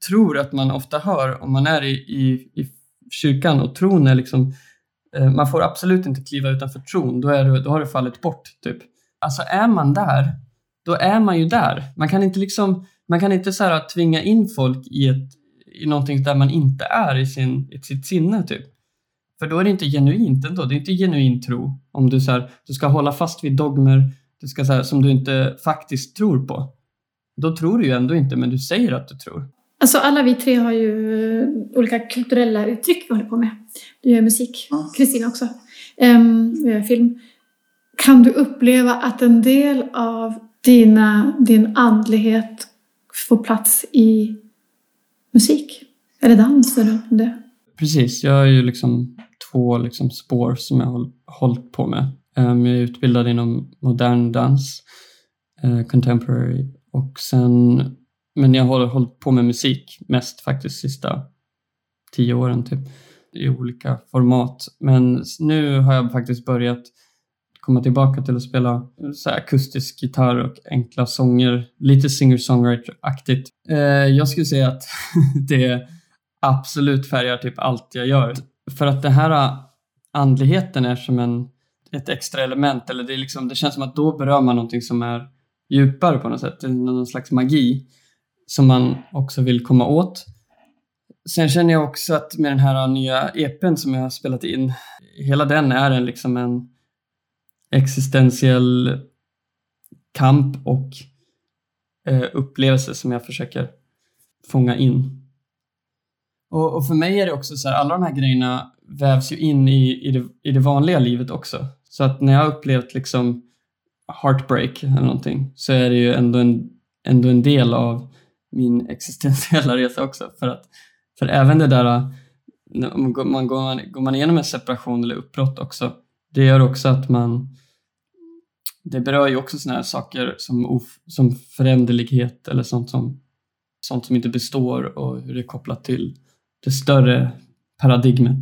tror att man ofta hör om man är i, i, i kyrkan och tron är liksom Eh, man får absolut inte kliva utanför tron, då, är du, då har du fallit bort. Typ. Alltså är man där, då är man ju där. Man kan inte, liksom, man kan inte så här, tvinga in folk i, ett, i någonting där man inte är i, sin, i sitt sinne. Typ. För då är det inte genuint ändå. Det är inte genuin tro. Om du, så här, du ska hålla fast vid dogmer du ska, så här, som du inte faktiskt tror på. Då tror du ju ändå inte, men du säger att du tror. Alltså alla vi tre har ju eh, olika kulturella uttryck vi håller på med. Du gör musik, Kristina också. Um, vi gör film. Kan du uppleva att en del av dina, din andlighet får plats i musik? Eller dans eller det? Precis, jag har ju liksom två liksom spår som jag har hållit på med. Um, jag är utbildad inom modern dans, uh, contemporary och sen men jag har hållit på med musik mest faktiskt sista tio åren typ i olika format. Men nu har jag faktiskt börjat komma tillbaka till att spela eh, så här akustisk gitarr och enkla sånger, lite singer-songwriter-aktigt. Eh, jag skulle säga att det absolut färgar typ allt jag gör. För att den här eh, andligheten är som en, ett extra element, eller det, är liksom, det känns som att då berör man någonting som är djupare på något sätt, någon slags magi som man också vill komma åt. Sen känner jag också att med den här nya EPn som jag har spelat in, hela den är en, liksom en existentiell kamp och eh, upplevelse som jag försöker fånga in. Och, och, för mig är det också så här, alla de här grejerna vävs ju in i, i, det, i det vanliga livet också. Så att när jag har upplevt liksom heartbreak eller någonting så är det ju ändå en, ändå en del av min existentiella resa också. För, att, för även det där, man går, man, går man igenom en separation eller uppbrott också, det gör också att man det berör ju också sådana här saker som, of, som föränderlighet eller sånt som, sånt som inte består och hur det är kopplat till det större paradigmet.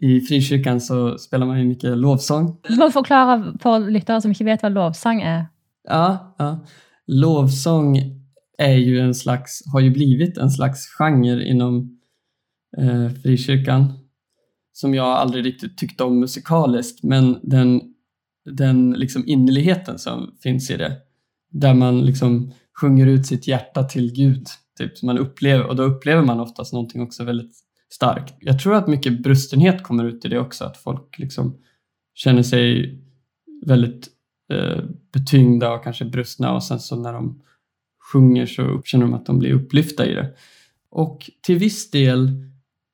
I frikyrkan så spelar man ju mycket lovsång. Du må förklara för lyttare som inte vet vad lovsång är. Ja, ja. lovsång är ju en slags, har ju blivit en slags genre inom eh, frikyrkan som jag aldrig riktigt tyckte om musikaliskt, men den, den liksom innerligheten som finns i det, där man liksom sjunger ut sitt hjärta till Gud, typ, man upplever, och då upplever man oftast någonting också väldigt starkt. Jag tror att mycket brustenhet kommer ut i det också, att folk liksom känner sig väldigt eh, betyngda och kanske brustna och sen så när de sjunger så känner de att de blir upplyfta i det. Och till viss del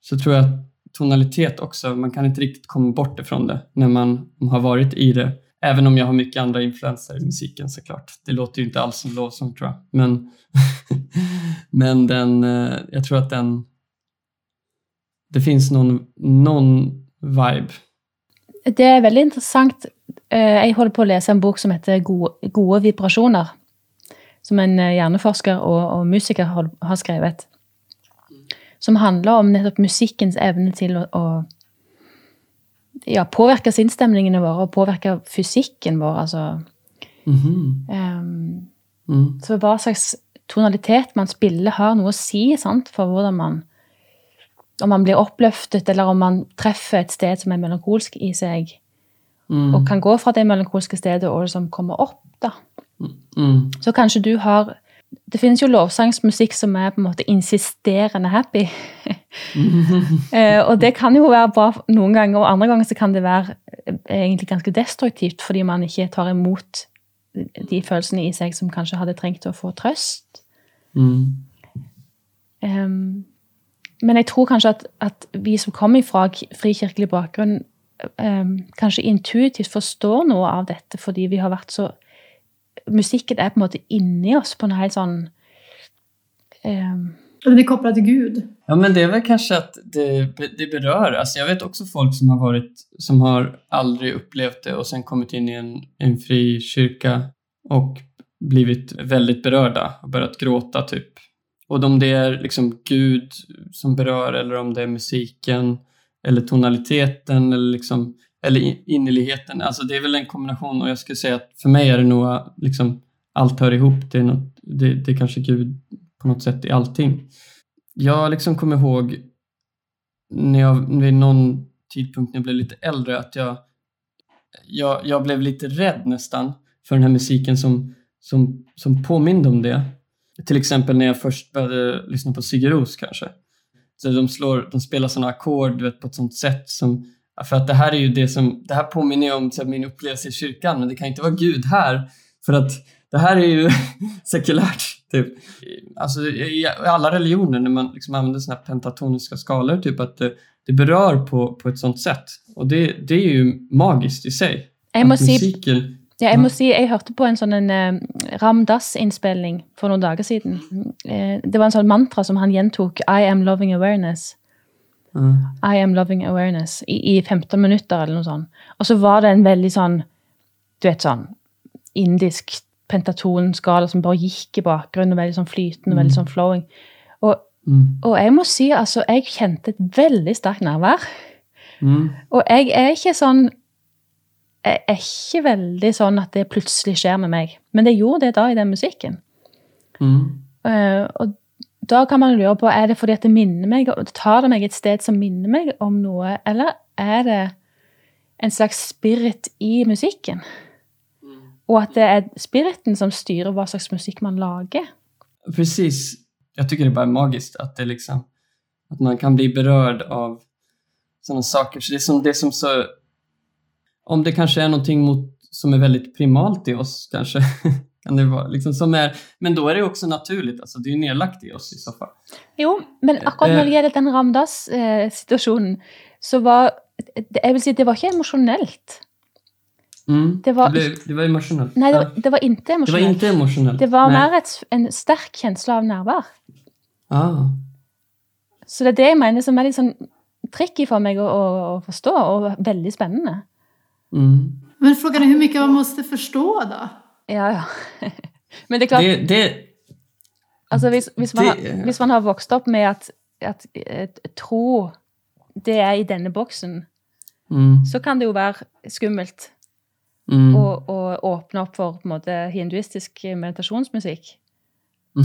så tror jag att tonalitet också, man kan inte riktigt komma bort ifrån det när man har varit i det. Även om jag har mycket andra influenser i musiken såklart. Det låter ju inte alls som lovsång tror jag. Men, men den, eh, jag tror att den... Det finns någon, någon vibe. Det är väldigt intressant. Eh, jag håller på att läsa en bok som heter Goda vibrationer. Som en eh, hjärnforskare hjerneforsker och, musiker har, har. Som handler om nettopp musikkens evne til å, å ja, påvirke sinnsstemningene våre og påvirke fysikken vår. Altså, Mhm. ehm, Mm. så hva slags tonalitet man spiller, har noe å si sant, for hvordan man Om man blir oppløftet, eller om man treffer et sted som er melankolsk i seg. Mm. Og kan gå fra det melankolske stedet og liksom komme opp, da. Mm. Så kanskje du har Det finnes jo lovsangsmusikk som er på en måte insisterende happy. Eh, og det kan jo være bra noen ganger, og andre ganger så kan det være eh, egentlig ganske destruktivt fordi man ikke tar imot de følelsene i seg som kanskje hadde trengt å få trøst. Mm. Ehm, men jeg tror kanskje at, at vi som kommer fra k- frikirkelig bakgrunn, ehm, kanskje intuitivt forstår noe av dette fordi vi har vært så Musikken er på en måte inni oss på noe helt sånn ehm, Den är kopplad till Gud. Ja, men det är väl kanske att det, det berör. Alltså jag vet också folk som har varit, som har aldrig upplevt det och sen kommit in i en, en fri kyrka och blivit väldigt berörda och börjat gråta typ. Och om det är liksom Gud som berör eller om det är musiken eller tonaliteten eller liksom eller innerligheten. Alltså det är väl en kombination och jag skulle säga att för mig är det nog äh, liksom allt hör ihop. Det är, något, det, det är kanske Gud på något sätt i allting. Jag liksom kommer ihåg när jag vid någon tidpunkt när jag blev lite äldre att jag, jag, jag blev lite rädd nästan för den här musiken som, som, som påminde om det. Till exempel när jag först började lyssna på Sigur Ros kanske. Så de, slår, de spelar sådana ackord på ett sånt sätt som för att det här är ju det som, det här påminner ju om här, min upplevelse i kyrkan, men det kan inte vara Gud här. För att det här är ju sekulärt. Typ. Alltså i alla religioner när man liksom använder såna här pentatoniska skalor, typ att det, det berör på, på ett sånt sätt. Och det, det är ju magiskt i sig. Jeg må Att si musiken, Ja, jeg må si, jeg hørte på en sånn en, eh, Ram Dass-innspilling for noen dager siden. Eh, det var en sånn mantra som han gjentok. I am loving awareness. Ja. I am loving awareness. I, i 15 minutter eller noe sånt. Og så var det en veldig sånn, du vet sånn, indisk pentatonskala som bare gikk i bakgrunnen, og veldig sånn flytende, veldig sånn flowing. Og, mm, og jeg må si, altså, jeg kjente et veldig sterkt nærvær. mm, Og jeg er ikke sånn Jeg er ikke veldig sånn at det plutselig skjer med meg. Men det gjorde det da i den musikken. mm. Eh, og da kan man lure på er det fordi at det minner meg, tar det meg et sted som minner meg om noe, eller er det en slags spirit i musikken? Og at det er spiriten som styrer hva slags musikk man lager? Precis. Jag tycker det bara är magiskt att det liksom att man kan bli berörd av sådana saker. Så det är som, det är som så om det kanske är någonting mot, som är väldigt primalt i oss kanske. kan det vara, liksom, som är, men då är det också naturligt, alltså, det är ju nedlagt i oss i så fall. Jo, men akkurat når det gjelder den Ramdas-situasjonen, så var det- Jeg vil si det var ikke emosjonelt. Mm. Det var- det, blev, det var emotionellt. Nei, det var, det var ikke det var emosjonelt. inte emotionellt. Det var mer et, en sterk kjensle av nærvær. Ah. Så det er det jeg mener som er litt sånn tricky for meg å, å, å forstå, og veldig spennende. Mm. Men frågan är hur mycket man måste förstå då? Ja, ja. Men det er klart, Det, det, altså hvis, hvis, man, det- har, hvis man har vokst opp med at, at eh, tro det er i denne boksen, mm. så kan det jo være skummelt Mm. å, å åpne opp for på måte hinduistisk meditasjonsmusikk.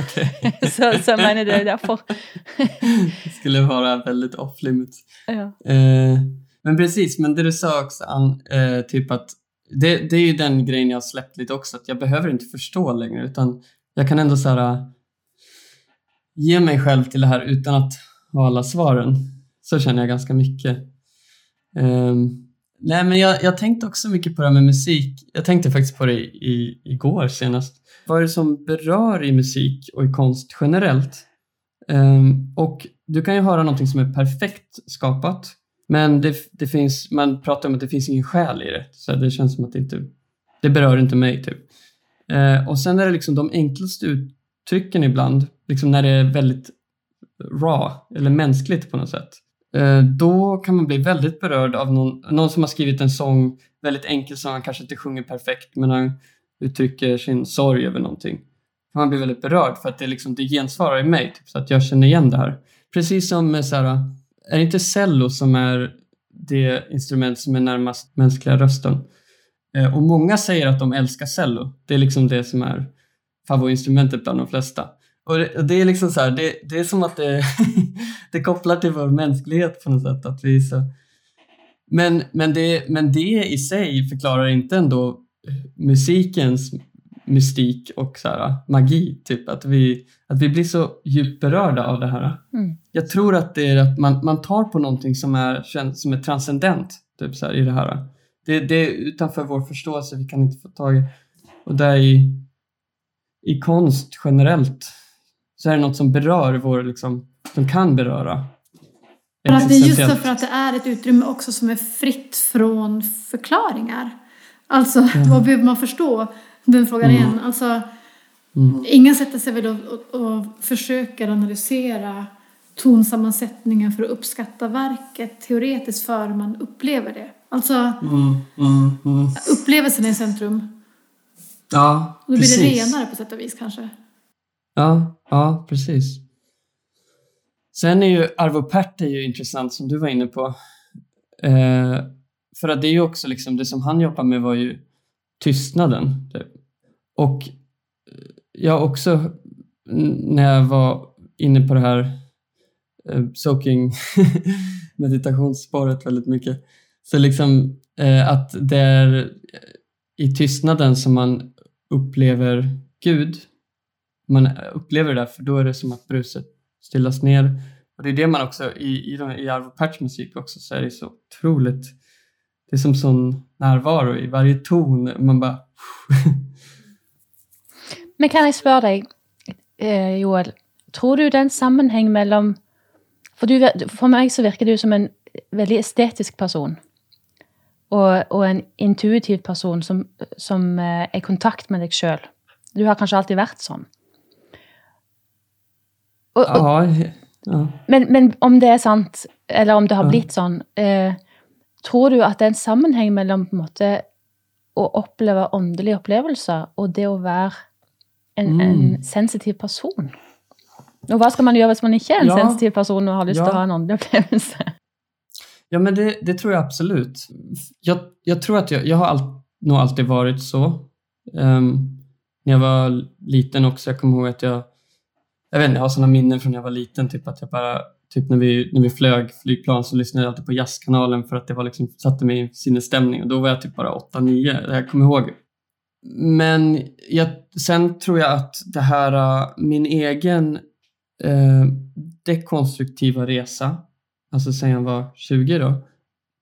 Okej. Så, så jeg mener det er derfor. det skulle vara väldigt off limits. Ja. Eh, men precis, men det du sa också, Ann, eh, typ att det, det är ju den grejen jag har släppt lite också, att jag behöver inte förstå längre, utan jag kan ändå så här, äh, ge mig själv till det här utan att ha alla svaren. Så känner jag ganska mycket. Um, Nej, men jag, jag tänkte också mycket på det här med musik. Jag tänkte faktiskt på det i, igår senast. Vad är det som berör i musik och i konst generellt? Um, och du kan ju höra någonting som är perfekt skapat, men det, det finns, man pratar om att det finns ingen själ i det. Så det känns som att det inte, det berör inte mig typ. Eh, och sen är det liksom de enklaste uttrycken ibland, liksom när det är väldigt raw eller mänskligt på något sätt. Eh, då kan man bli väldigt berörd av någon, någon som har skrivit en sång, väldigt enkel sång, han kanske inte sjunger perfekt men han uttrycker sin sorg över någonting man blir väldigt berörd för att det, liksom, det gensvarar i mig, typ, så att jag känner igen det här. Precis som med så här, är det inte cello som är det instrument som är närmast mänskliga rösten? Eh, och många säger att de älskar cello. Det är liksom det som är favoritinstrumentet bland de flesta. Och det, och det är liksom så här, det, det, är som att det, det kopplar till vår mänsklighet på något sätt. Att vi så, men, men, det, men det i sig förklarar inte ändå musikens mystik och så här, magi. Typ. Att, vi, att vi blir så djupt berörda av det här. Mm. Jag tror att det är att man, man tar på någonting som är, som är transcendent typ, så här, i det här. Det, det är utanför vår förståelse, vi kan inte få tag i. Och där i, i konst generellt så är det något som berör vår, liksom, som kan beröra. För att det är just för att det är ett utrymme också som är fritt från förklaringar. Alltså, ja. vad behöver man förstå? Den frågan mm. igen. Alltså, mm. Ingen sätter sig väl och, och, och försöker analysera tonsammansättningen för att uppskatta verket teoretiskt för man upplever det. Alltså, mm, mm, mm. upplevelsen är i centrum. Ja, och då blir det renare på sätt och vis kanske. Ja, ja precis. Sen är ju Arvo Pärt är ju intressant som du var inne på. Eh, för att det är ju också liksom, det som han jobbar med var ju tystnaden. Typ. Och jag också, när jag var inne på det här eh, soaking meditationsspåret väldigt mycket, så liksom eh, att det är eh, i tystnaden som man upplever Gud. Man upplever det där, för då är det som att bruset stillas ner. Och det är det man också, i, i, i Arvo Perts musik också, så är det så otroligt, det är som sån närvaro i varje ton. Man bara Men kan jeg spørre deg, eh, Joel, tror du det er en sammenheng mellom for, du, for meg så virker du som en veldig estetisk person. Og, og en intuitiv person som, som eh, er i kontakt med deg sjøl. Du har kanskje alltid vært sånn. Og, og, ja, ja. Men, men, om det er sant, eller om det har blitt sånn, eh, tror du at det er en sammenheng mellom på en måte å oppleve åndelige opplevelser og det å være en, mm. en sensitiv person. Och vad ska man göra om man inte är en ja, sensitiv person och har lust ja. att ha en andlig upplevelse? Ja, men det, det, tror jag absolut. Jag, jag tror att jag, jag har all, nog alltid varit så. Um, när jag var liten också, jag kommer ihåg att jag, jag vet inte, jag har sådana minnen från när jag var liten, typ att jag bara, typ när vi, när vi flög flygplan så lyssnade jag alltid på jazzkanalen för att det var liksom, satte mig i sinnesstämning och då var jag typ bara 8-9. Jag kommer ihåg men jag, sen tror jag att det här, äh, min egen eh, dekonstruktiva resa, alltså sen jag var 20 då,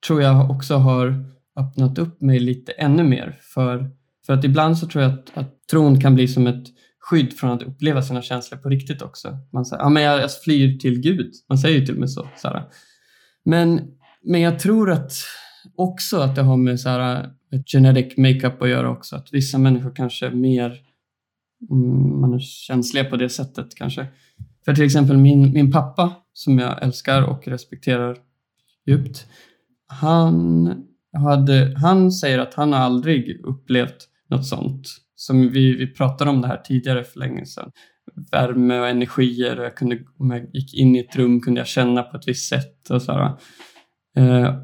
tror jag också har öppnat upp mig lite ännu mer för, för att ibland så tror jag att, att tron kan bli som ett skydd från att uppleva sina känslor på riktigt också. Man säger, ja men jag, jag flyr till Gud. Man säger ju till och med så. så men, men jag tror att också att det har med så här, genetic makeup att göra också. Att vissa människor kanske är mer mm, man är känsliga på det sättet kanske. För till exempel min, min pappa som jag älskar och respekterar djupt. Han, hade, han säger att han har aldrig upplevt något sånt. Som vi, vi pratade om det här tidigare för länge sedan. Värme och energier och jag kunde, om jag gick in i ett rum kunde jag känna på ett visst sätt och så eh,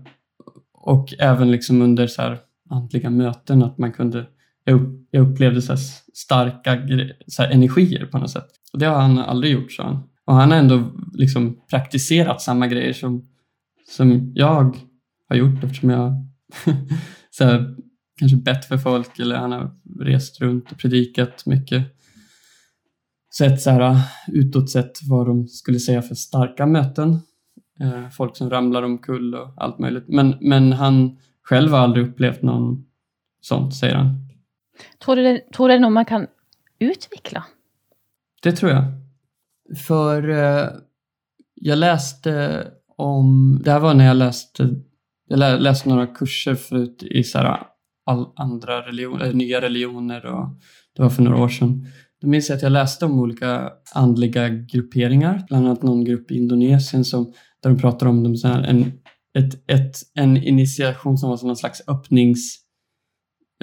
och även liksom under så här, andliga möten att man kunde, jag, upplevde så starka så energier på något sätt. Och det har han aldrig gjort, sa han. Och han har ändå liksom praktiserat samma grejer som, som jag har gjort eftersom jag så här, kanske bett för folk eller han har rest runt och predikat mycket. Sett så här, utåt sett vad de skulle säga för starka möten. Eh, folk som ramlar omkull och allt möjligt. Men, men han själv har aldrig upplevt någon sånt, säger han. Tror du, det, tror du det är något man kan utveckla? Det tror jag. För eh, jag läste om, det här var när jag läste, jag lä, läste några kurser förut i så här, all, andra religioner, nya religioner och det var för några år sedan. Då minns jag att jag läste om olika andliga grupperingar, bland annat någon grupp i Indonesien som, där de pratar om dem så här, en, ett, ett, en initiation som var som någon slags öppnings...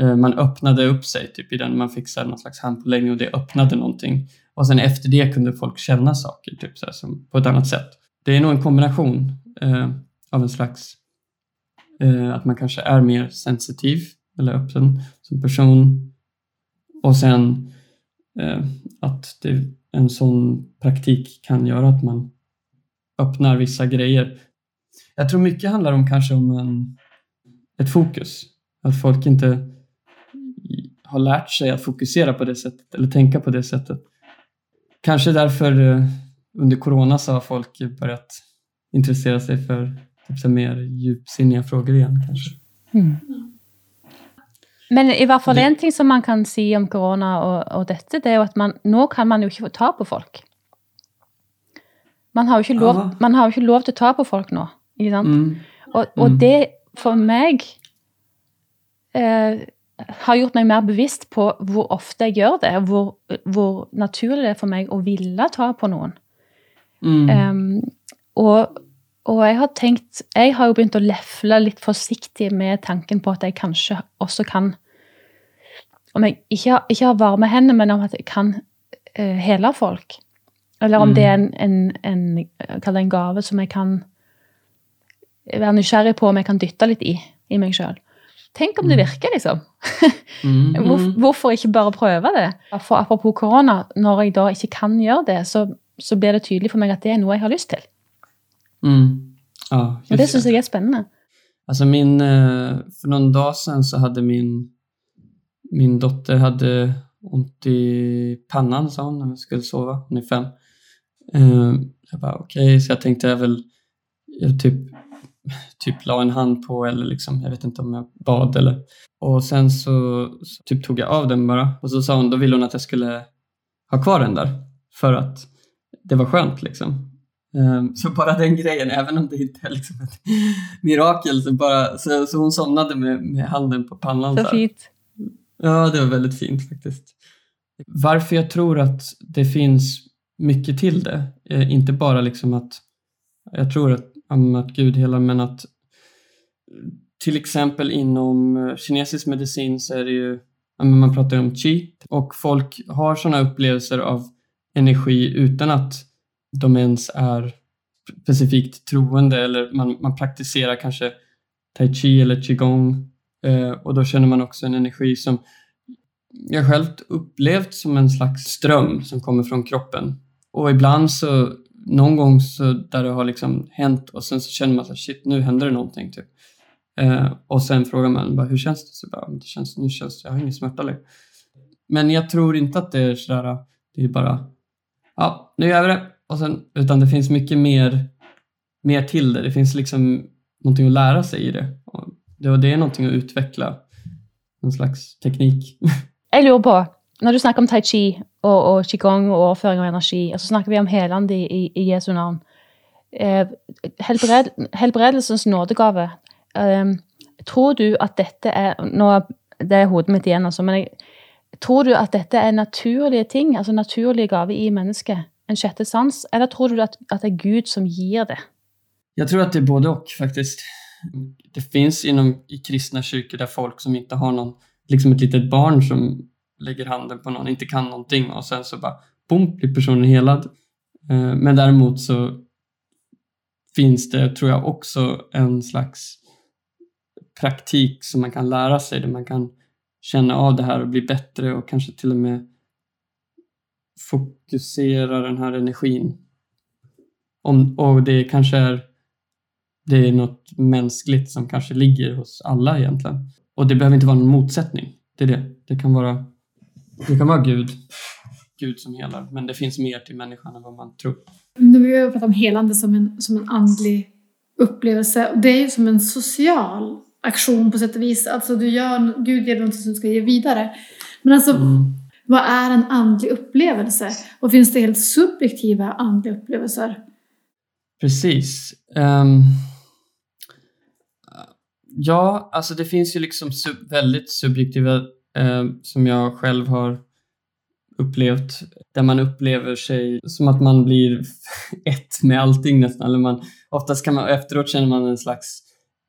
eh, Man öppnade upp sig typ i den, man fick så här, någon slags handpåläggning och det öppnade någonting. Och sen efter det kunde folk känna saker typ så här, som, på ett annat sätt. Det är nog en kombination eh, av en slags... Eh, att man kanske är mer sensitiv eller öppen som person. Och sen eh, att det, en sån praktik kan göra att man öppnar vissa grejer. Jag tror mycket handlar om kanske om en, ett fokus. Att folk inte har lärt sig att fokusera på det sättet eller tänka på det sättet. Kanske därför eh, under corona så har folk börjat intressera sig för typ, mer djupsinniga frågor igen kanske. Men i hvert fall Det- en ting som man kan si om korona og, og dette, det er jo at man, nå kan man ikke få ta på folk. Man har jo ikke lov, man har jo ikke lov å ta på folk nå. Ikke sant? Mm. Og, og Mm. det for meg eh, har gjort meg mer bevisst på hvor ofte jeg gjør det, hvor, hvor naturlig det er for meg å ville ta på noen. Mm. Em, og, og jeg har tenkt Jeg har jo begynt å lefle litt forsiktig med tanken på at jeg kanskje også kan Om jeg ikke, har- ikke har varme hender, men om at jeg kan eh, hele folk. Eller om Mm. det er en, en, en, en gave som jeg kan være nysgjerrig på om jeg kan dytte litt i, i meg sjøl. Tenk om det virker, liksom. Mm. Hvor, Mm. hvorfor ikke bare prøve det? For apropos korona, når jeg da ikke kan gjøre det, så, så blir det tydelig for meg at det er noe jeg har lyst til. Mm. Ja, Og det syns jeg er spennende. Alltså min, eh, för någon dag sedan så hade min, min dotter hade ont i pannan sa hon när hon skulle sova. Hon är fem. Jag bara okej, så jag tänkte jag väl, jag typ, typ la en hand på eller liksom, jag vet inte om jag bad eller. Och sen så, så typ tog jag av den bara och så sa hon, då ville hon att jag skulle ha kvar den där för att det var skönt liksom. Ehm, Så bara den grejen, även om det inte är liksom ett mirakel, så, bara, så, så hon somnade med, med handen på pannan. Så här. fint. Ja, det var väldigt fint faktiskt. Varför jag tror att det finns mycket till det, eh, inte bara liksom att jag tror att, att Gud helar, men att till exempel inom eh, kinesisk medicin så är det ju, man pratar ju om qi och folk har sådana upplevelser av energi utan att de ens är specifikt troende eller man, man praktiserar kanske tai chi eller qigong eh, och då känner man också en energi som jag själv upplevt som en slags ström som kommer från kroppen. Och ibland så, någon gång så där det har liksom hänt och sen så känner man så här, shit nu händer det någonting typ. Eh, och sen frågar man bara, hur känns det? Så bara, det känns, nu känns det, jag har ingen smärta längre. Men jag tror inte att det är sådär, det är bara, ja, nu gör vi det. Och sen, utan det finns mycket mer, mer till det. Det finns liksom någonting att lära sig i det. Och det, det är någonting att utveckla, någon slags teknik. Jag lurer på, når du snakker om tai chi og, og qigong og overføring av energi, alltså og så snakker vi om helande i, i, i Jesu navn. Eh, helbred, helbredelsens nådegave. Eh, tror du at dette er Nå det er hodet mitt igjen, altså, men jeg, tror du at dette er naturlige ting, altså naturlige gaver i mennesket? En sjette sans? Eller tror du at, at det er Gud som gir det? Jag tror att det är både och faktiskt. Det finns inom i kristna kyrkor där folk som inte har någon, liksom ett litet barn som lägger handen på någon, inte kan någonting och sen så bara boom, blir personen helad. Eh, men däremot så finns det, tror jag, också en slags praktik som man kan lära sig, där man kan känna av det här och bli bättre och kanske till och med fokusera den här energin. Om, och det kanske är det är något mänskligt som kanske ligger hos alla egentligen. Och det behöver inte vara någon motsättning. Det är det. Det kan vara, det kan vara Gud, Gud som helar, men det finns mer till människan än vad man tror. Nu har vi pratat om helande som en, som en andlig upplevelse. Och Det är ju som en social aktion på sätt och vis. Alltså du gör, Gud ger någonting som du ska ge vidare. Men alltså, Mm. vad är en andlig upplevelse? Och finns det helt subjektiva andliga upplevelser? Precis. Ehm, ja, alltså det finns ju liksom sub- väldigt subjektiva eh, som jag själv har upplevt. Där man upplever sig som att man blir ett med allting nästan. Eller man, oftast kan man, efteråt känner man en slags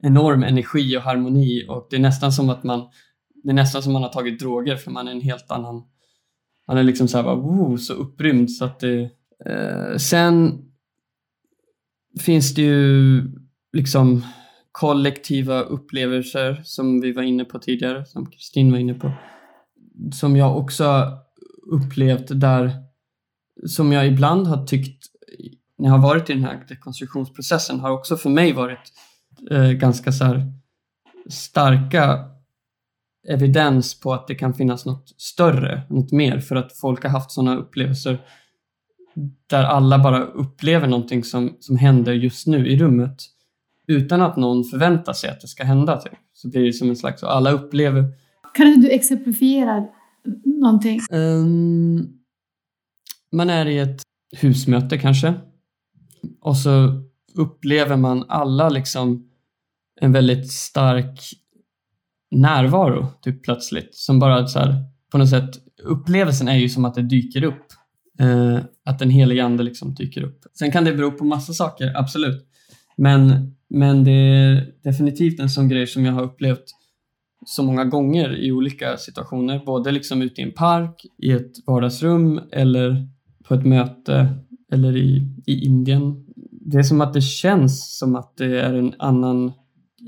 enorm energi och harmoni och det är nästan som att man det är nästan som man har tagit droger för man är en helt annan man är liksom så här bara, wow, så upprymd så att det eh, sen finns det ju liksom kollektiva upplevelser som vi var inne på tidigare, som Kristin var inne på. Som jag också upplevt där, som jag ibland har tyckt när jag har varit i den här dekonstruktionsprocessen har också för mig varit eh, ganska så här starka evidens på att det kan finnas något större, något mer för att folk har haft sådana upplevelser där alla bara upplever någonting som, som händer just nu i rummet utan att någon förväntar sig att det ska hända. Typ. Så blir det som en slags, alla upplever Kan inte du exemplifiera någonting? Ehm, man är i ett husmöte kanske och så upplever man alla liksom en väldigt stark närvaro typ plötsligt som bara så här, på något sätt upplevelsen är ju som att det dyker upp eh, att den heliga ande liksom dyker upp. Sen kan det bero på massa saker, absolut. Men, men det är definitivt en sån grej som jag har upplevt så många gånger i olika situationer, både liksom ute i en park, i ett vardagsrum eller på ett möte eller i, i Indien. Det är som att det känns som att det är en annan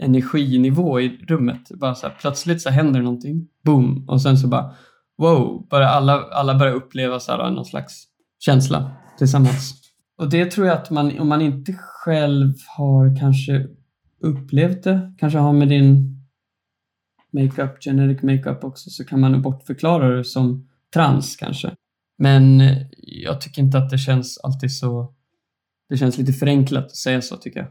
energinivå i rummet. Bara så här, plötsligt så händer någonting, boom, och sen så bara wow, bara alla, alla börjar uppleva så här, någon slags känsla tillsammans. Och det tror jag att man, om man inte själv har kanske upplevt det, kanske har med din makeup, generic makeup också, så kan man bortförklara det som trans kanske. Men jag tycker inte att det känns alltid så... Det känns lite förenklat att säga så tycker jag.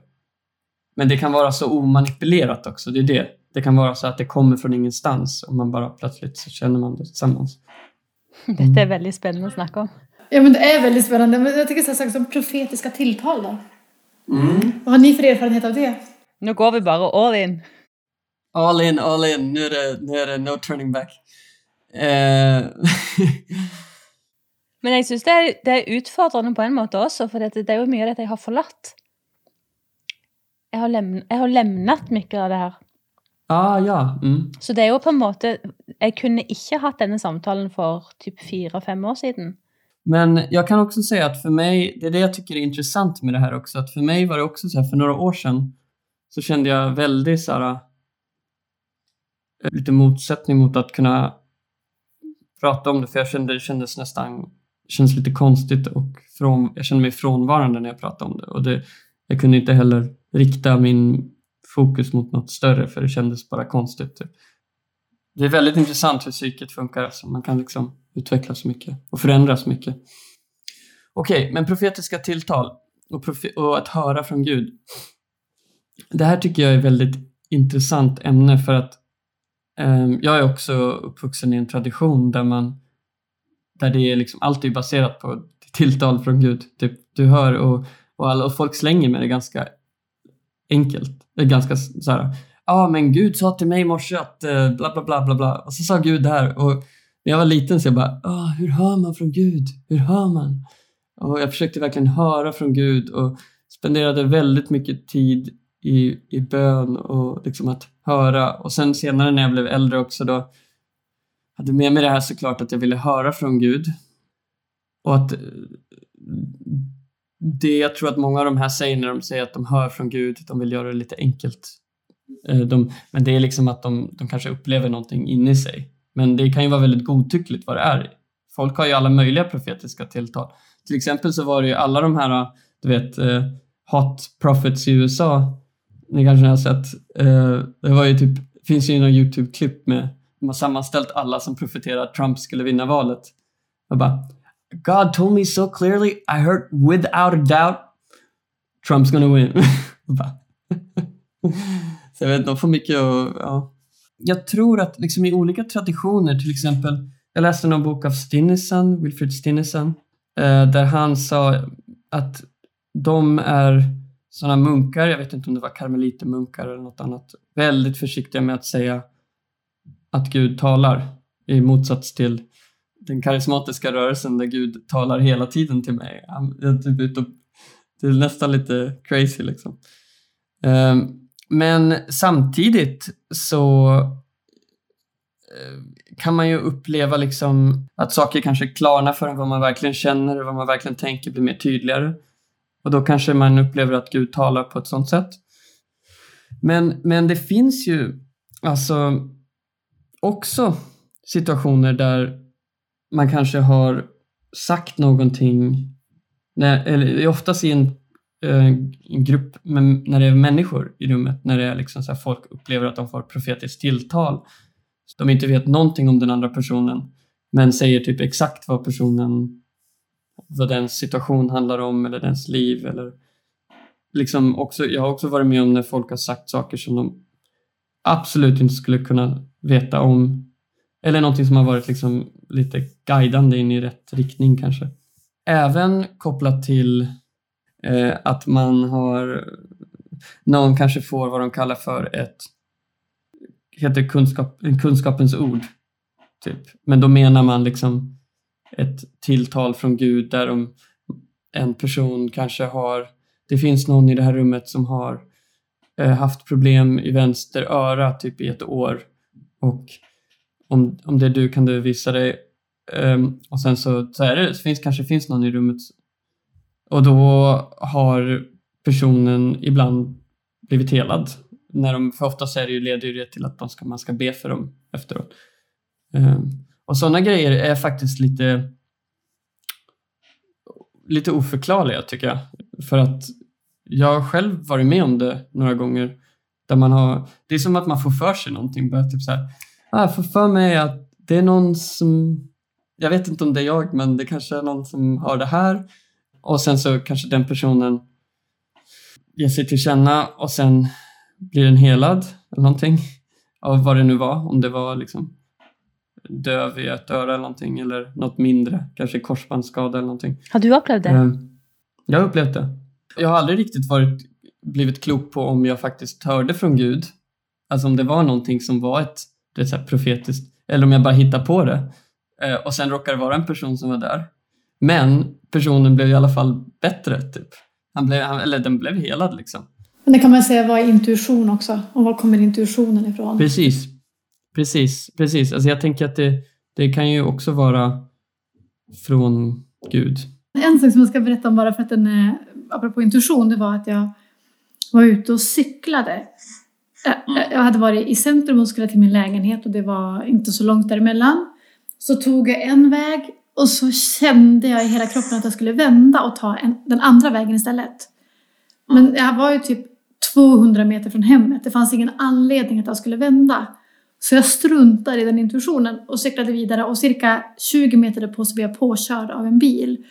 Men det kan vara så omanipulerat också, det är det. Det kan vara så att det kommer från ingenstans och man bara plötsligt så känner man det tillsammans. Dette er veldig spennende å snakke om. Ja, men det är väldigt spännande. Men jag tycker så här saker som profetiska tilltal då. Mm. Vad har ni för erfarenhet av det? Nå går vi bare all in. All in, all in. Nu är det, nu är det no turning back. Eh, Men jeg syns det, er- det er utfordrende på en måte også, for det, det er jo mye av dette jeg har forlatt. Jeg har, jeg har lemnet mye av det her. ah, ja. Mm. Så det er jo på en måte Jeg kunne ikke hatt denne samtalen for typ fire-fem år siden. Men jag kan också säga att för mig, det är det jag tycker är intressant med det här också, att för mig var det också så här, för några år sedan så kände jag väldigt så här, eh, lite motsättning mot att kunna prata om det, för jag kände det kändes nästan, det kändes lite konstigt och från, jag kände mig frånvarande när jag pratade om det och det, jag kunde inte heller rikta min fokus mot något större för det kändes bara konstigt. Typ. Det är väldigt intressant hur psyket funkar, alltså. man kan liksom utvecklas mycket och förändras mycket. Okej, men profetiska tilltal och, profe- och att höra från Gud. Det här tycker jag är ett väldigt intressant ämne för att eh, jag är också uppvuxen i en tradition där man där det är liksom alltid baserat på tilltal från Gud. Typ, du hör och, och, alla, och folk slänger med det ganska enkelt. Det är ganska så här, ja men Gud sa till mig i morse att eh, bla bla bla bla bla och så sa Gud det här och när jag var liten så jag bara, hur hör man från Gud? Hur hör man? Och jag försökte verkligen höra från Gud och spenderade väldigt mycket tid i, i bön och liksom att höra. Och sen senare när jag blev äldre också då hade med mig det här såklart att jag ville höra från Gud. Och att det jag tror att många av de här säger när de säger att de hör från Gud, de vill göra det lite enkelt. Eh, de, men det är liksom att de, de kanske upplever någonting inne i sig. Men det kan ju vara väldigt godtyckligt vad det är. Folk har ju alla möjliga profetiska tilltal. Till exempel så var det ju alla de här, du vet, eh, hot prophets i USA. Ni kanske har sett. Eh, det var ju typ, finns ju några YouTube-klipp med, de har sammanställt alla som profeterar att Trump skulle vinna valet. Och bara, God told me so clearly, I heard without a doubt Trump's gonna win. Så jag vet, de får mycket att... Ja. Jag tror att liksom i olika traditioner, till exempel, jag läste någon bok av Stinnesen, Wilfrid Stinnesen, eh, där han sa att de är sådana munkar, jag vet inte om det var karmelitermunkar eller något annat, väldigt försiktiga med att säga att Gud talar i motsats till den karismatiska rörelsen där Gud talar hela tiden till mig. Typ det är nästan lite crazy liksom. Ehm, men samtidigt så eh, kan man ju uppleva liksom att saker kanske klarnar för en, vad man verkligen känner, vad man verkligen tänker blir mer tydligare. Och då kanske man upplever att Gud talar på ett sånt sätt. Men, men det finns ju alltså också situationer där man kanske har sagt någonting, eller oftast i en Eh, grupp men när det är människor i rummet, när det är liksom så folk upplever att de får profetiskt tilltal. De inte vet någonting om den andra personen, men säger typ exakt vad personen, vad den situation handlar om eller dens liv eller liksom också, jag har också varit med om när folk har sagt saker som de absolut inte skulle kunna veta om eller någonting som har varit liksom lite guidande in i rätt riktning kanske. Även kopplat till eh, att man har någon kanske får vad de kallar för ett heter kunskap, kunskapens ord. Typ. Men då menar man liksom ett tilltal från Gud där de, en person kanske har, det finns någon i det här rummet som har eh, haft problem i vänster öra typ i ett år och om, om det är du kan du visa dig. Um, och sen så, så är det, så finns, kanske finns någon i rummet och då har personen ibland blivit helad. När de, för oftast är det ju, leder ju det till att de ska, man ska be för dem efteråt. Eh, och sådana grejer är faktiskt lite lite oförklarliga tycker jag. För att jag har själv varit med om det några gånger. Där man har, det är som att man får för sig någonting. Bara typ så här, ah, jag får för mig att det är någon som, jag vet inte om det är jag, men det kanske är någon som har det här. Och sen så kanske den personen ger sig till känna och sen blir den helad eller någonting av vad det nu var. Om det var liksom döv i ett öra eller någonting eller något mindre, kanske korsbandsskada eller någonting. Har du upplevt det? Ehm, jag har upplevt det. Jag har aldrig riktigt varit, blivit klok på om jag faktiskt hörde från Gud. Alltså om det var någonting som var ett det är så profetiskt. Eller om jag bara hittar på det. Eh, och sen råkar det vara en person som var där. Men personen blev i alla fall bättre. Typ. Han blev, eller den blev helad liksom. Men det kan man säga var intuition också. Och var kommer intuitionen ifrån? Precis. Precis. precis. Alltså jag tänker att det, det kan ju också vara från Gud. En sak som jag ska berätta om bara för att den är, apropå intuition, det var att jag var ute och cyklade jag hade varit i centrum och skulle till min lägenhet och det var inte så långt däremellan. Så tog jag en väg och så kände jag i hela kroppen att jag skulle vända och ta en, den andra vägen istället. Men jag var ju typ 200 meter från hemmet. Det fanns ingen anledning att jag skulle vända. Så jag struntade i den intuitionen och cyklade vidare och cirka 20 meter därpå så blev jag påkörd av en bil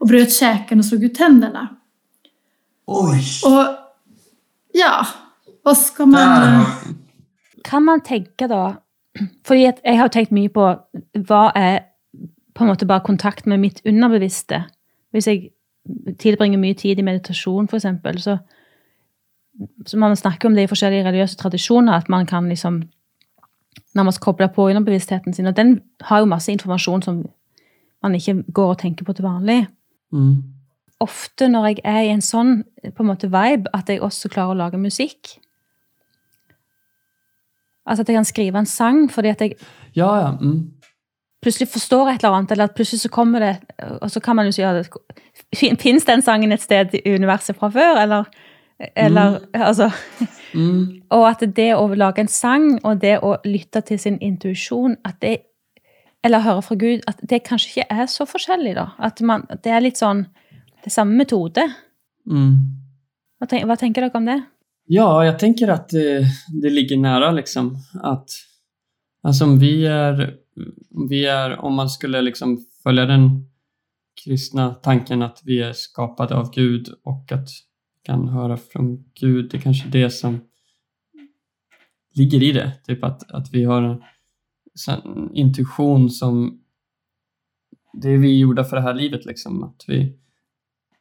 och bröt käken och slog ut tänderna. Oj! Och ja, vad ska man... Kan man tenke da Fordi jeg har tenkt mye på hva er på en måte bare kontakt med mitt underbevisste. Hvis jeg tilbringer mye tid i meditasjon, f.eks., så, så man snakker om det i forskjellige religiøse tradisjoner, at man kan liksom nærmest koble på underbevisstheten sin. Og den har jo masse informasjon som man ikke går og tenker på til vanlig. Mm. Ofte når jeg er i en sånn på en måte vibe, at jeg også klarer å lage musikk. Altså at jeg kan skrive en sang fordi at jeg ja, ja. Mm. Plutselig forstår et eller annet, eller at plutselig så kommer det Og så kan man jo si at Fins den sangen et sted i universet fra før, eller, eller mm. Altså mm. Og at det å lage en sang, og det å lytte til sin intuisjon, at det Eller høre fra Gud, at det kanskje ikke er så forskjellig, da. At man, det er litt sånn Det er samme metode. Mm. Hva, tenk, hva tenker dere om det? Ja, jag tänker att det, det ligger nära liksom att alltså om vi är, vi är, om man skulle liksom följa den kristna tanken att vi är skapade av Gud och att vi kan höra från Gud, det är kanske det som ligger i det. Typ att, att vi har en intuition som det är vi gjorda för det här livet liksom. Att vi,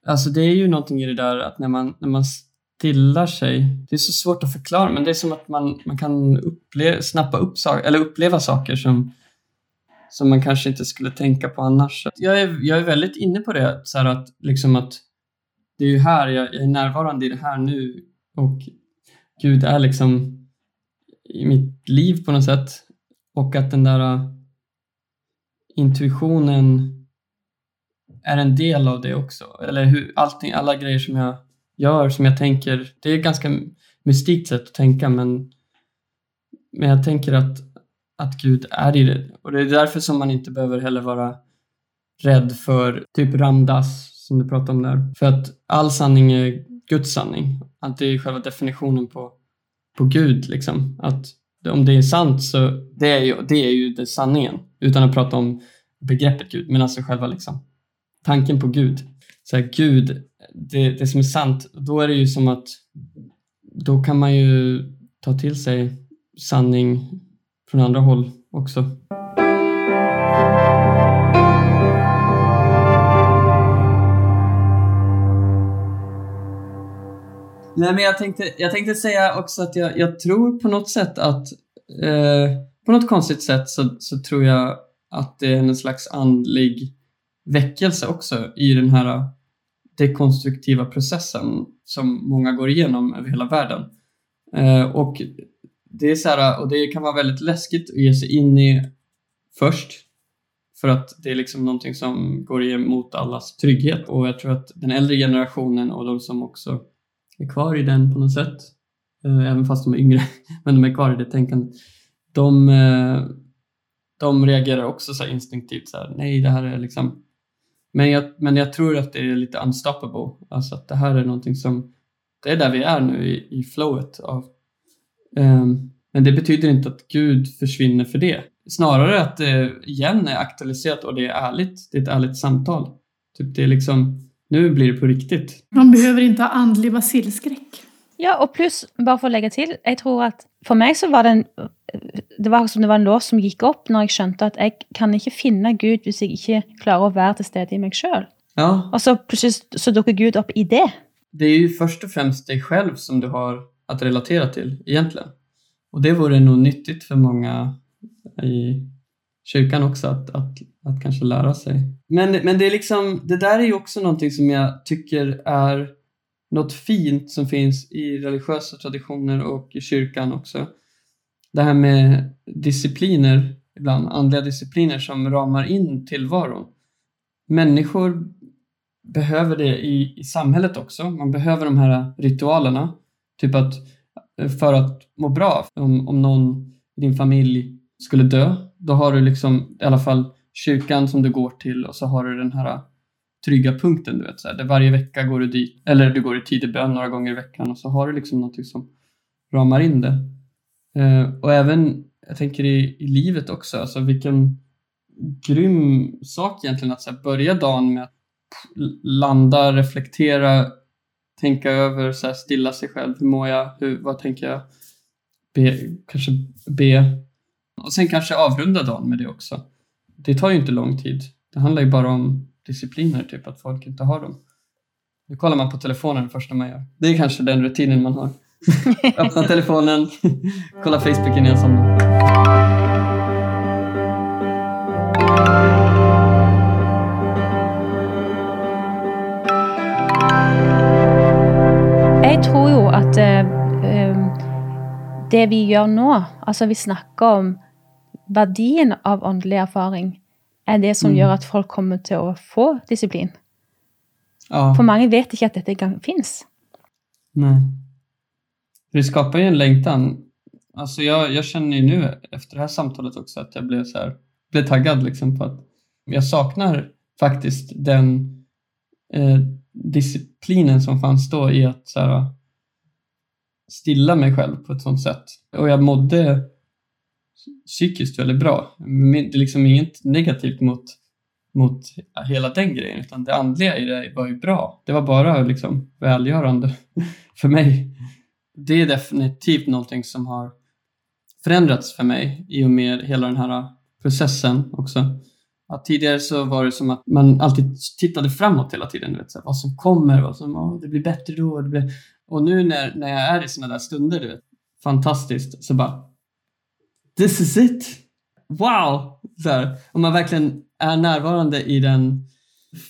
alltså det är ju någonting i det där att när man, när man stillar sig, det är så svårt att förklara men det är som att man, man kan uppleva, snappa upp saker, eller uppleva saker som, som man kanske inte skulle tänka på annars. Jag är, jag är väldigt inne på det, så här att, liksom att det är ju här, jag, jag är närvarande i det här nu och Gud är liksom i mitt liv på något sätt och att den där äh, intuitionen är en del av det också. Eller hur allting, alla grejer som jag gör, som jag tänker, det är ett ganska mystikt sätt att tänka men, men jag tänker att, att Gud är i det. Och det är därför som man inte behöver heller vara rädd för typ Ramdas som du pratade om där. För att all sanning är Guds sanning. Att det är själva definitionen på, på Gud. Liksom. Att om det är sant så det är ju, det är ju det sanningen. Utan att prata om begreppet Gud, men alltså själva liksom, tanken på Gud. Så här, Gud, det, det som är sant, då är det ju som att då kan man ju ta till sig sanning från andra håll också. Nej, men jag tänkte, jag tänkte säga också att jag, jag tror på något sätt att eh, på något konstigt sätt så, så tror jag att det är en slags andlig väckelse också i den här dekonstruktiva processen som många går igenom över hela världen. Eh, och det är så här, och det kan vara väldigt läskigt att ge sig in i först för att det är liksom någonting som går emot allas trygghet och jag tror att den äldre generationen och de som också är kvar i den på något sätt, eh, även fast de är yngre, men de är kvar i det tänkandet. De, eh, de reagerar också så instinktivt så här, nej det här är liksom men jag, men jag tror att det är lite unstoppable, alltså att det här är någonting som, det är där vi är nu i, i flowet av men det betyder inte att Gud försvinner för det. Snarare att det igen är aktualiserat och det är ärligt. Det är ett ärligt samtal. Typ det är liksom nu blir det på riktigt. Man behöver inte ha andlig basilskräck. Ja, og pluss, bare for å legge til, jeg tror at for meg så var det en Det var som det var en lås som gikk opp når jeg skjønte at jeg kan ikke finne Gud hvis jeg ikke klarer å være til stede i meg sjøl. Ja, Og så plutselig så dukker Gud opp i det. det är ju först och främst dig själv som du har att relatera till egentligen. Och det vore nog nyttigt för många i kyrkan också att, att, att kanske lära sig. Men, men det är liksom, det där är ju också någonting som jag tycker är något fint som finns i religiösa traditioner och i kyrkan också. Det här med discipliner, ibland andliga discipliner som ramar in tillvaron. Människor behöver det i, i samhället också. Man behöver de här ritualerna. Typ att eh, för att må bra, om, om någon i din familj skulle dö, då har du liksom i alla fall kyrkan som du går till och så har du den här eh, trygga punkten, du vet. Så här, där varje vecka går du dit, eller du går i tidig bön några gånger i veckan och så har du liksom någonting som ramar in det. Eh, och även, jag tänker i, i livet också, alltså vilken grym sak egentligen att så här, börja dagen med att landa, reflektera, tänka över, så här, stilla sig själv. Hur mår jag? Hur, vad tänker jag? Be, kanske be. Och sen kanske avrunda dagen med det också. Det tar ju inte lång tid. Det handlar ju bara om discipliner, typ att folk inte har dem. Nu kollar man på telefonen det första man gör. Det är kanske den rutinen man har. Öppna telefonen, kolla Facebook innan jag somnar. At eh, eh, det vi gjør nå, altså vi snakker om verdien av åndelig erfaring, er det som Mm. gjør at folk kommer til å få disiplin. Ja, For mange vet ikke at dette engang fins. nej. Det skapar ju en längtan. Alltså jag, jag känner ju nu efter det här samtalet också att jag blev så här, blev taggad liksom på att jag saknar faktiskt den eh, disciplinen som fanns då i att så här, stilla mig själv på ett sånt sätt. Och jag mådde psykiskt väldigt bra. Det är liksom inget negativt mot, mot hela den grejen, utan det andliga i det var ju bra. Det var bara liksom välgörande för mig. Det är definitivt någonting som har förändrats för mig i och med hela den här processen också. Att tidigare så var det som att man alltid tittade framåt hela tiden. Vet, så här, vad som kommer, vad som, oh, det blir bättre då. Det blir... Och nu när, när jag är i sådana där stunder, du vet, fantastiskt, så bara This is it! Wow! Så här, om man verkligen är närvarande i den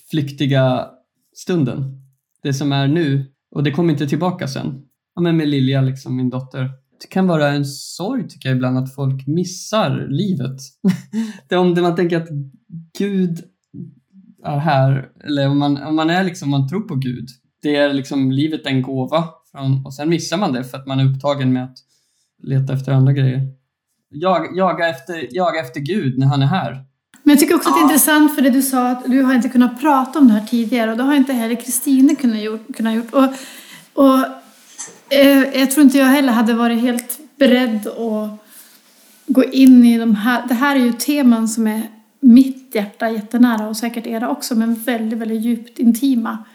flyktiga stunden. Det som är nu och det kommer inte tillbaka sen. Ja, men med Lilja, liksom, min dotter. Det kan vara en sorg tycker jag ibland att folk missar livet. det är om det man tänker att Gud är här, eller om man, om man är liksom, man tror på Gud. Det är liksom livet en gåva från, och sen missar man det för att man är upptagen med att leta efter andra grejer. Jag, jaga, efter, jaga efter Gud när han är här. Men jag tycker också att det är intressant för det du sa att du har inte kunnat prata om det här tidigare och det har inte heller Kristine kunnat gjort. Kunnat gjort. Och, och eh, jag tror inte jag heller hade varit helt beredd att gå in i de här. Det här är ju teman som är mitt hjärta jättenära och säkert era också men väldigt, väldigt djupt intima.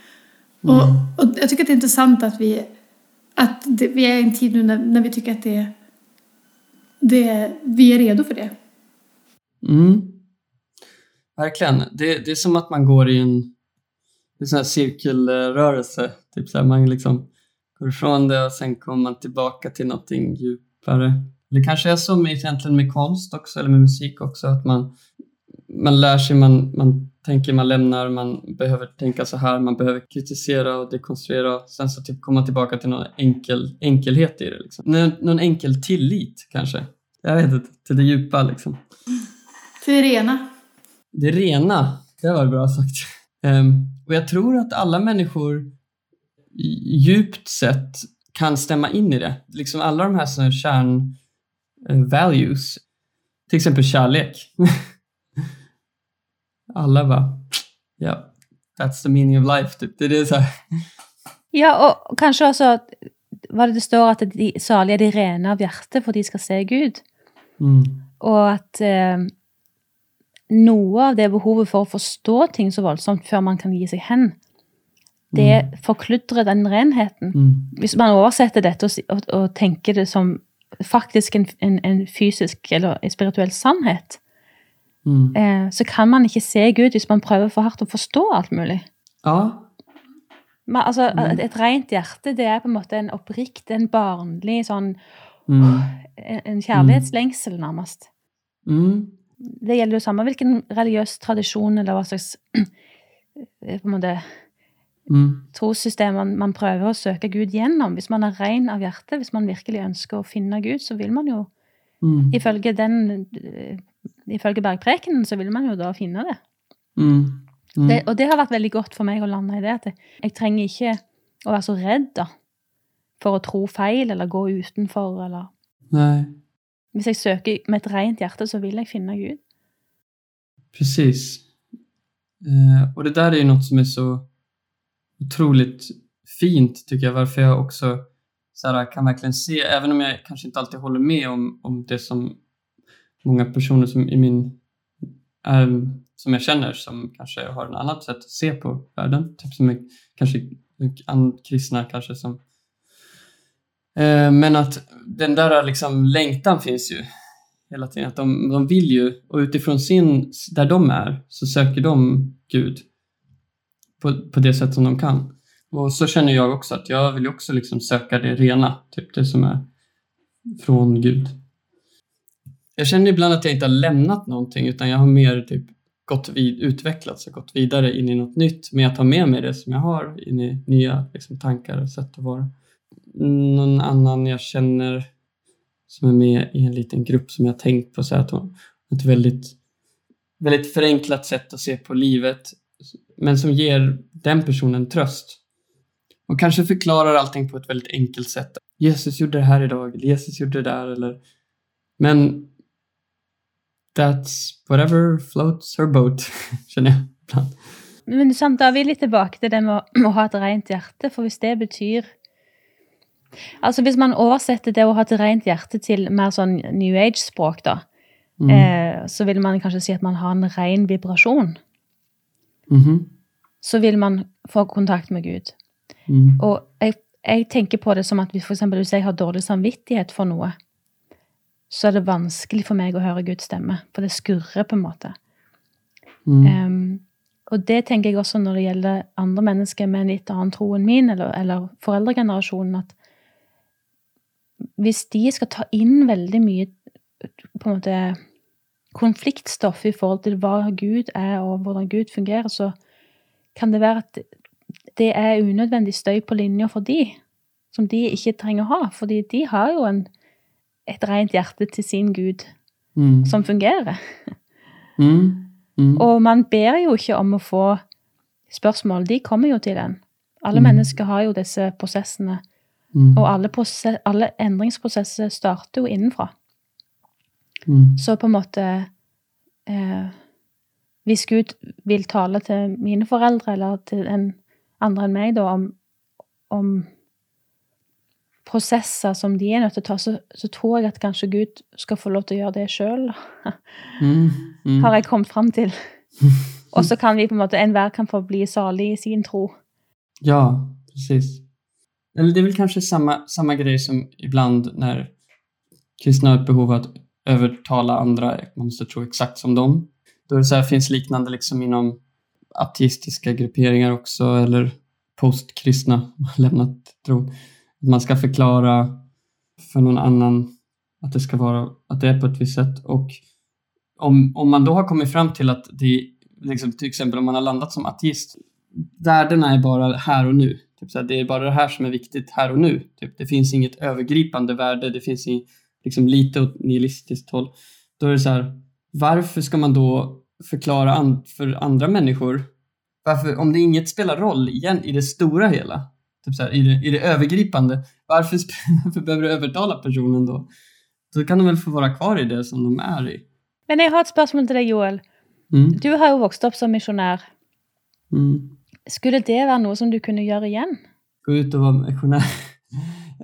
Mm. Och, och, jag tycker att det är intressant att vi, att det, vi är i en tid nu när, när vi tycker att det, det, vi är redo för det. Mm. Verkligen. Det, det är som att man går i en, en sån här cirkelrörelse. Typ så här, man liksom går ifrån det och sen kommer man tillbaka till någonting djupare. Det kanske är så med, egentligen med konst också, eller med musik också, att man, man lär sig, man, man tänker, man lämnar, man behöver tänka så här, man behöver kritisera och dekonstruera. Sen så typ komma tillbaka till någon enkel, enkelhet i det. Liksom. Någon, enkel tillit kanske. Jag vet inte, till det djupa liksom. Till det rena. Det rena, det var bra sagt. Um, och jag tror att alla människor djupt sett kan stämma in i det. Liksom alla de här såna kärn uh, values. Till exempel kärlek. alla bara, ja, yeah, that's the meaning of life. Typ. Det är det så här. Ja, och kanske också vad det står att de saliga de rena av hjärtat för de ska se Gud. Mm. Och att eh, noe av det behovet for å forstå ting så voldsomt før man kan gi seg hen, det mm. forkludrer den renheten. Mm. Hvis man oversetter dette og, og, og tenker det som faktisk en, en, en, fysisk eller en spirituell sannhet, mm. eh, så kan man ikke se Gud hvis man prøver for hardt å forstå alt mulig. Ja. Man, altså, et rent hjerte, det er på en måte en oppriktig, en barnlig sånn mm. en, en kjærlighetslengsel, nærmest. Mm det gjelder jo samme hvilken religiøs tradisjon eller hva slags eh, på en måte mm. trossystem man, man, prøver å søke Gud gjennom. Hvis man er ren av hjertet, hvis man virkelig ønsker å finne Gud, så vil man jo mm. ifølge den eh, ifølge bergprekenen så vil man jo da finne det. Mm. mm. det. Og det har vært veldig godt for meg å lande i det. At jeg, jeg trenger ikke å være så redd da, for å tro feil eller gå utenfor eller Nei. Hvis jeg søker med ett rent hjärta så vill jag finna Gud. Precis. Eh, och det där är ju något som är så otroligt fint tycker jag, varför jag också så här, kan verkligen se, även om jag kanske inte alltid håller med om, om det som många personer som i min um, som jag känner som kanske har ett annat sätt att se på världen, typ som är, kanske kristna kanske som eh, men att den där liksom längtan finns ju hela tiden. Att de, de vill ju, och utifrån sin, där de är, så söker de Gud på, på det sätt som de kan. Och så känner jag också att jag vill också liksom söka det rena, typ det som är från Gud. Jag känner ibland att jag inte har lämnat någonting utan jag har mer typ gått vid, utvecklats och gått vidare in i något nytt. Men jag tar med mig det som jag har in i nya liksom, tankar och sätt att vara någon annan jag känner som är med i en liten grupp som jag tänkt på så att hon har ett väldigt, väldigt förenklat sätt att se på livet men som ger den personen tröst. Och kanske förklarar allting på ett väldigt enkelt sätt. Jesus gjorde det här idag, Jesus gjorde det där eller... Men that's whatever floats her boat, känner jag ibland. Men sant, da er vi litt tilbake til det med å, å ha et rent hjerte. For hvis det betyr Altså Hvis man oversetter det å ha et rent hjerte til mer sånn New Age-språk, da, mm. eh, så vil man kanskje si at man har en ren vibrasjon. Mm -hmm. Så vil man få kontakt med Gud. Mm. Og jeg, jeg, tenker på det som at hvis, for eksempel, hvis jeg har dårlig samvittighet for noe, så er det vanskelig for meg å høre Guds stemme. For det skurrer, på en måte. Mm. Em, og det tenker jeg også når det gjelder andre mennesker med en litt annen tro enn min, eller, eller foreldregenerasjonen, at hvis de skal ta inn veldig mye på en måte konfliktstoff i forhold til hva Gud er og hvordan Gud fungerer, så kan det være at det er unødvendig støy på linja for de, som de ikke trenger å ha. Fordi de har jo en, et rent hjerte til sin Gud Mm. som fungerer. Mm. Mm. Og man ber jo ikke om å få spørsmål, de kommer jo til en. Alle Mm. mennesker har jo disse prosessene, Mm. og alle, prose- alle endringsprosesser starter jo innenfra. Mm. Så på en måte eh, Hvis Gud vil tale til mine foreldre, eller til en andre enn meg, da, om, om prosesser som de er nødt til å ta, så, så tror jeg at kanskje Gud skal få lov til å gjøre det sjøl, Mm. Mm. har jeg kommet fram til. Og så kan vi på en måte, enhver kan få bli salig i sin tro. Ja, precis. Eller det är väl kanske samma, samma grej som ibland när kristna har ett behov av att övertala andra, man måste tro exakt som dem. Då det så här, finns liknande liksom inom ateistiska grupperingar också, eller postkristna, lämnat tron. Att man ska förklara för någon annan att det ska vara, att det är på ett visst sätt. Och om, om man då har kommit fram till att det, liksom, till exempel om man har landat som ateist, värdena är bara här och nu. Typ så här, det är bara det här som är viktigt här och nu. Typ, det finns inget övergripande värde, det finns i, liksom lite åt nihilistiskt håll. Då är det så här, varför ska man då förklara an, för andra människor, varför, om det inget spelar roll igen i det stora hela, typ så här, i, det, i det övergripande, varför, varför behöver du övertala personen då? Då kan de väl få vara kvar i det som de är i. Men jeg har et spørsmål til deg, Joel. Mm. Du har jo vokst opp som misjonær. Mm. Skulle det være noe som du kunne gjøre igjen? gå ut och vara missionär.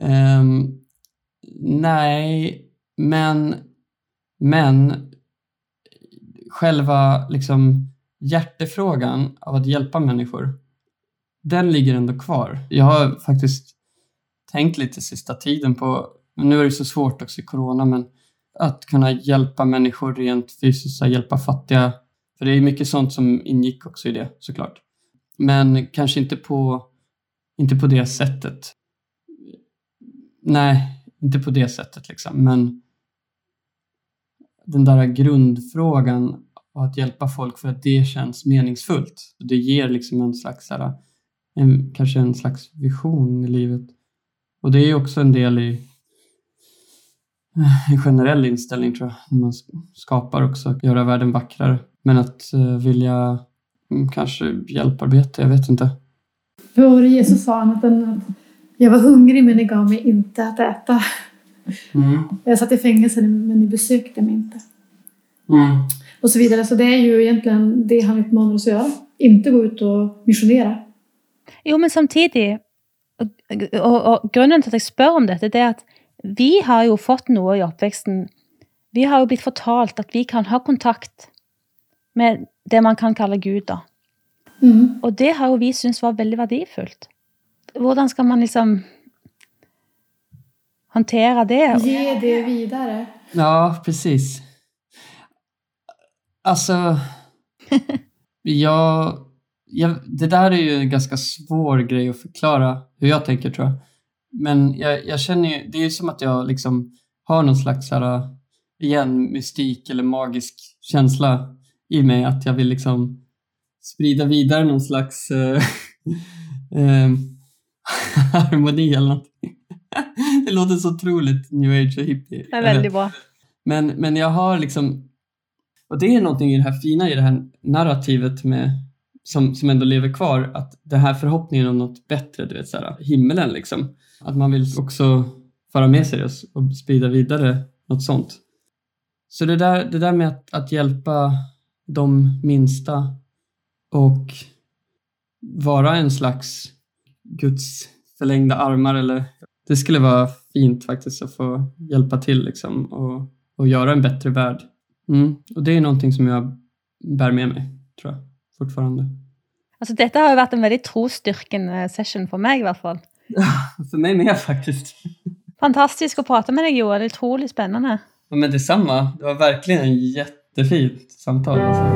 Ehm, nej, men, men själva liksom hjärtefrågan av att hjälpa människor, den ligger ändå kvar. Jag har faktiskt tänkt lite sista tiden på, nu är det så svårt också i corona, men att kunna hjälpa människor rent fysiskt, hjälpa fattiga. För det är mycket sånt som ingick också i det såklart. Men kanske inte på inte på det sättet. Nej, inte på det sättet liksom. Men den där grundfrågan och att hjälpa folk för att det känns meningsfullt. Det ger liksom en slags, så här, en, kanske en slags vision i livet. Och det är ju också en del i en generell inställning tror jag. När man skapar också, att göra världen vackrare. Men att eh, vilja mm, kanske hjälparbete, jag vet inte. Vad var det Jesus sa? Annat än att jag var hungrig men ni gav mig inte att äta. Mm. Jag satt i fängelse men ni besökte mig inte. Mm. Och så vidare. Så det är ju egentligen det han uppmanar oss att göra. Inte gå ut och missionera. Jo, men samtidig og, og, og grunnen til at jeg spør om dette, det er at vi har jo fått noe i oppveksten. Vi har jo blitt fortalt at vi kan ha kontakt med det man kan kalle Gud, da. Mm. Og det har jo vi syntes var veldig verdifullt. Hvordan skal man liksom håndtere det? Ge det vidare. Ja, precis. Alltså, jag, jag, det där är ju en ganska svår grej att förklara hur jag tänker tror jag. Men jag, jag känner ju, det är ju som att jag liksom har någon slags här, igen, mystik eller magisk känsla i mig att jag vill liksom sprida vidare någon slags eh, eh, harmoni eller någonting. det låter så otroligt new age och hippie. Det er veldig bra. Men, men jag har liksom, och det är någonting i det här fina i det här narrativet med, som, som ändå lever kvar, att den här förhoppningen om något bättre, du vet så här, himmelen liksom. Att man vill också föra med sig det och sprida vidare något sånt. Så det där, det där med att, att hjälpa de minsta och vara en slags Guds förlängda armar eller det skulle vara fint faktiskt att få hjälpa till liksom och, och göra en bättre värld. Mm. Och det är någonting som jag bär med mig, tror jag, fortfarande. Altså, dette har jo vært en veldig trosstyrkende session for meg, i hvert fall. För mig med faktiskt. Fantastisk å prate med deg, Joel. Utrolig spennende. Ja, men detsamma. Det var verkligen ett jättefint samtal. Alltså.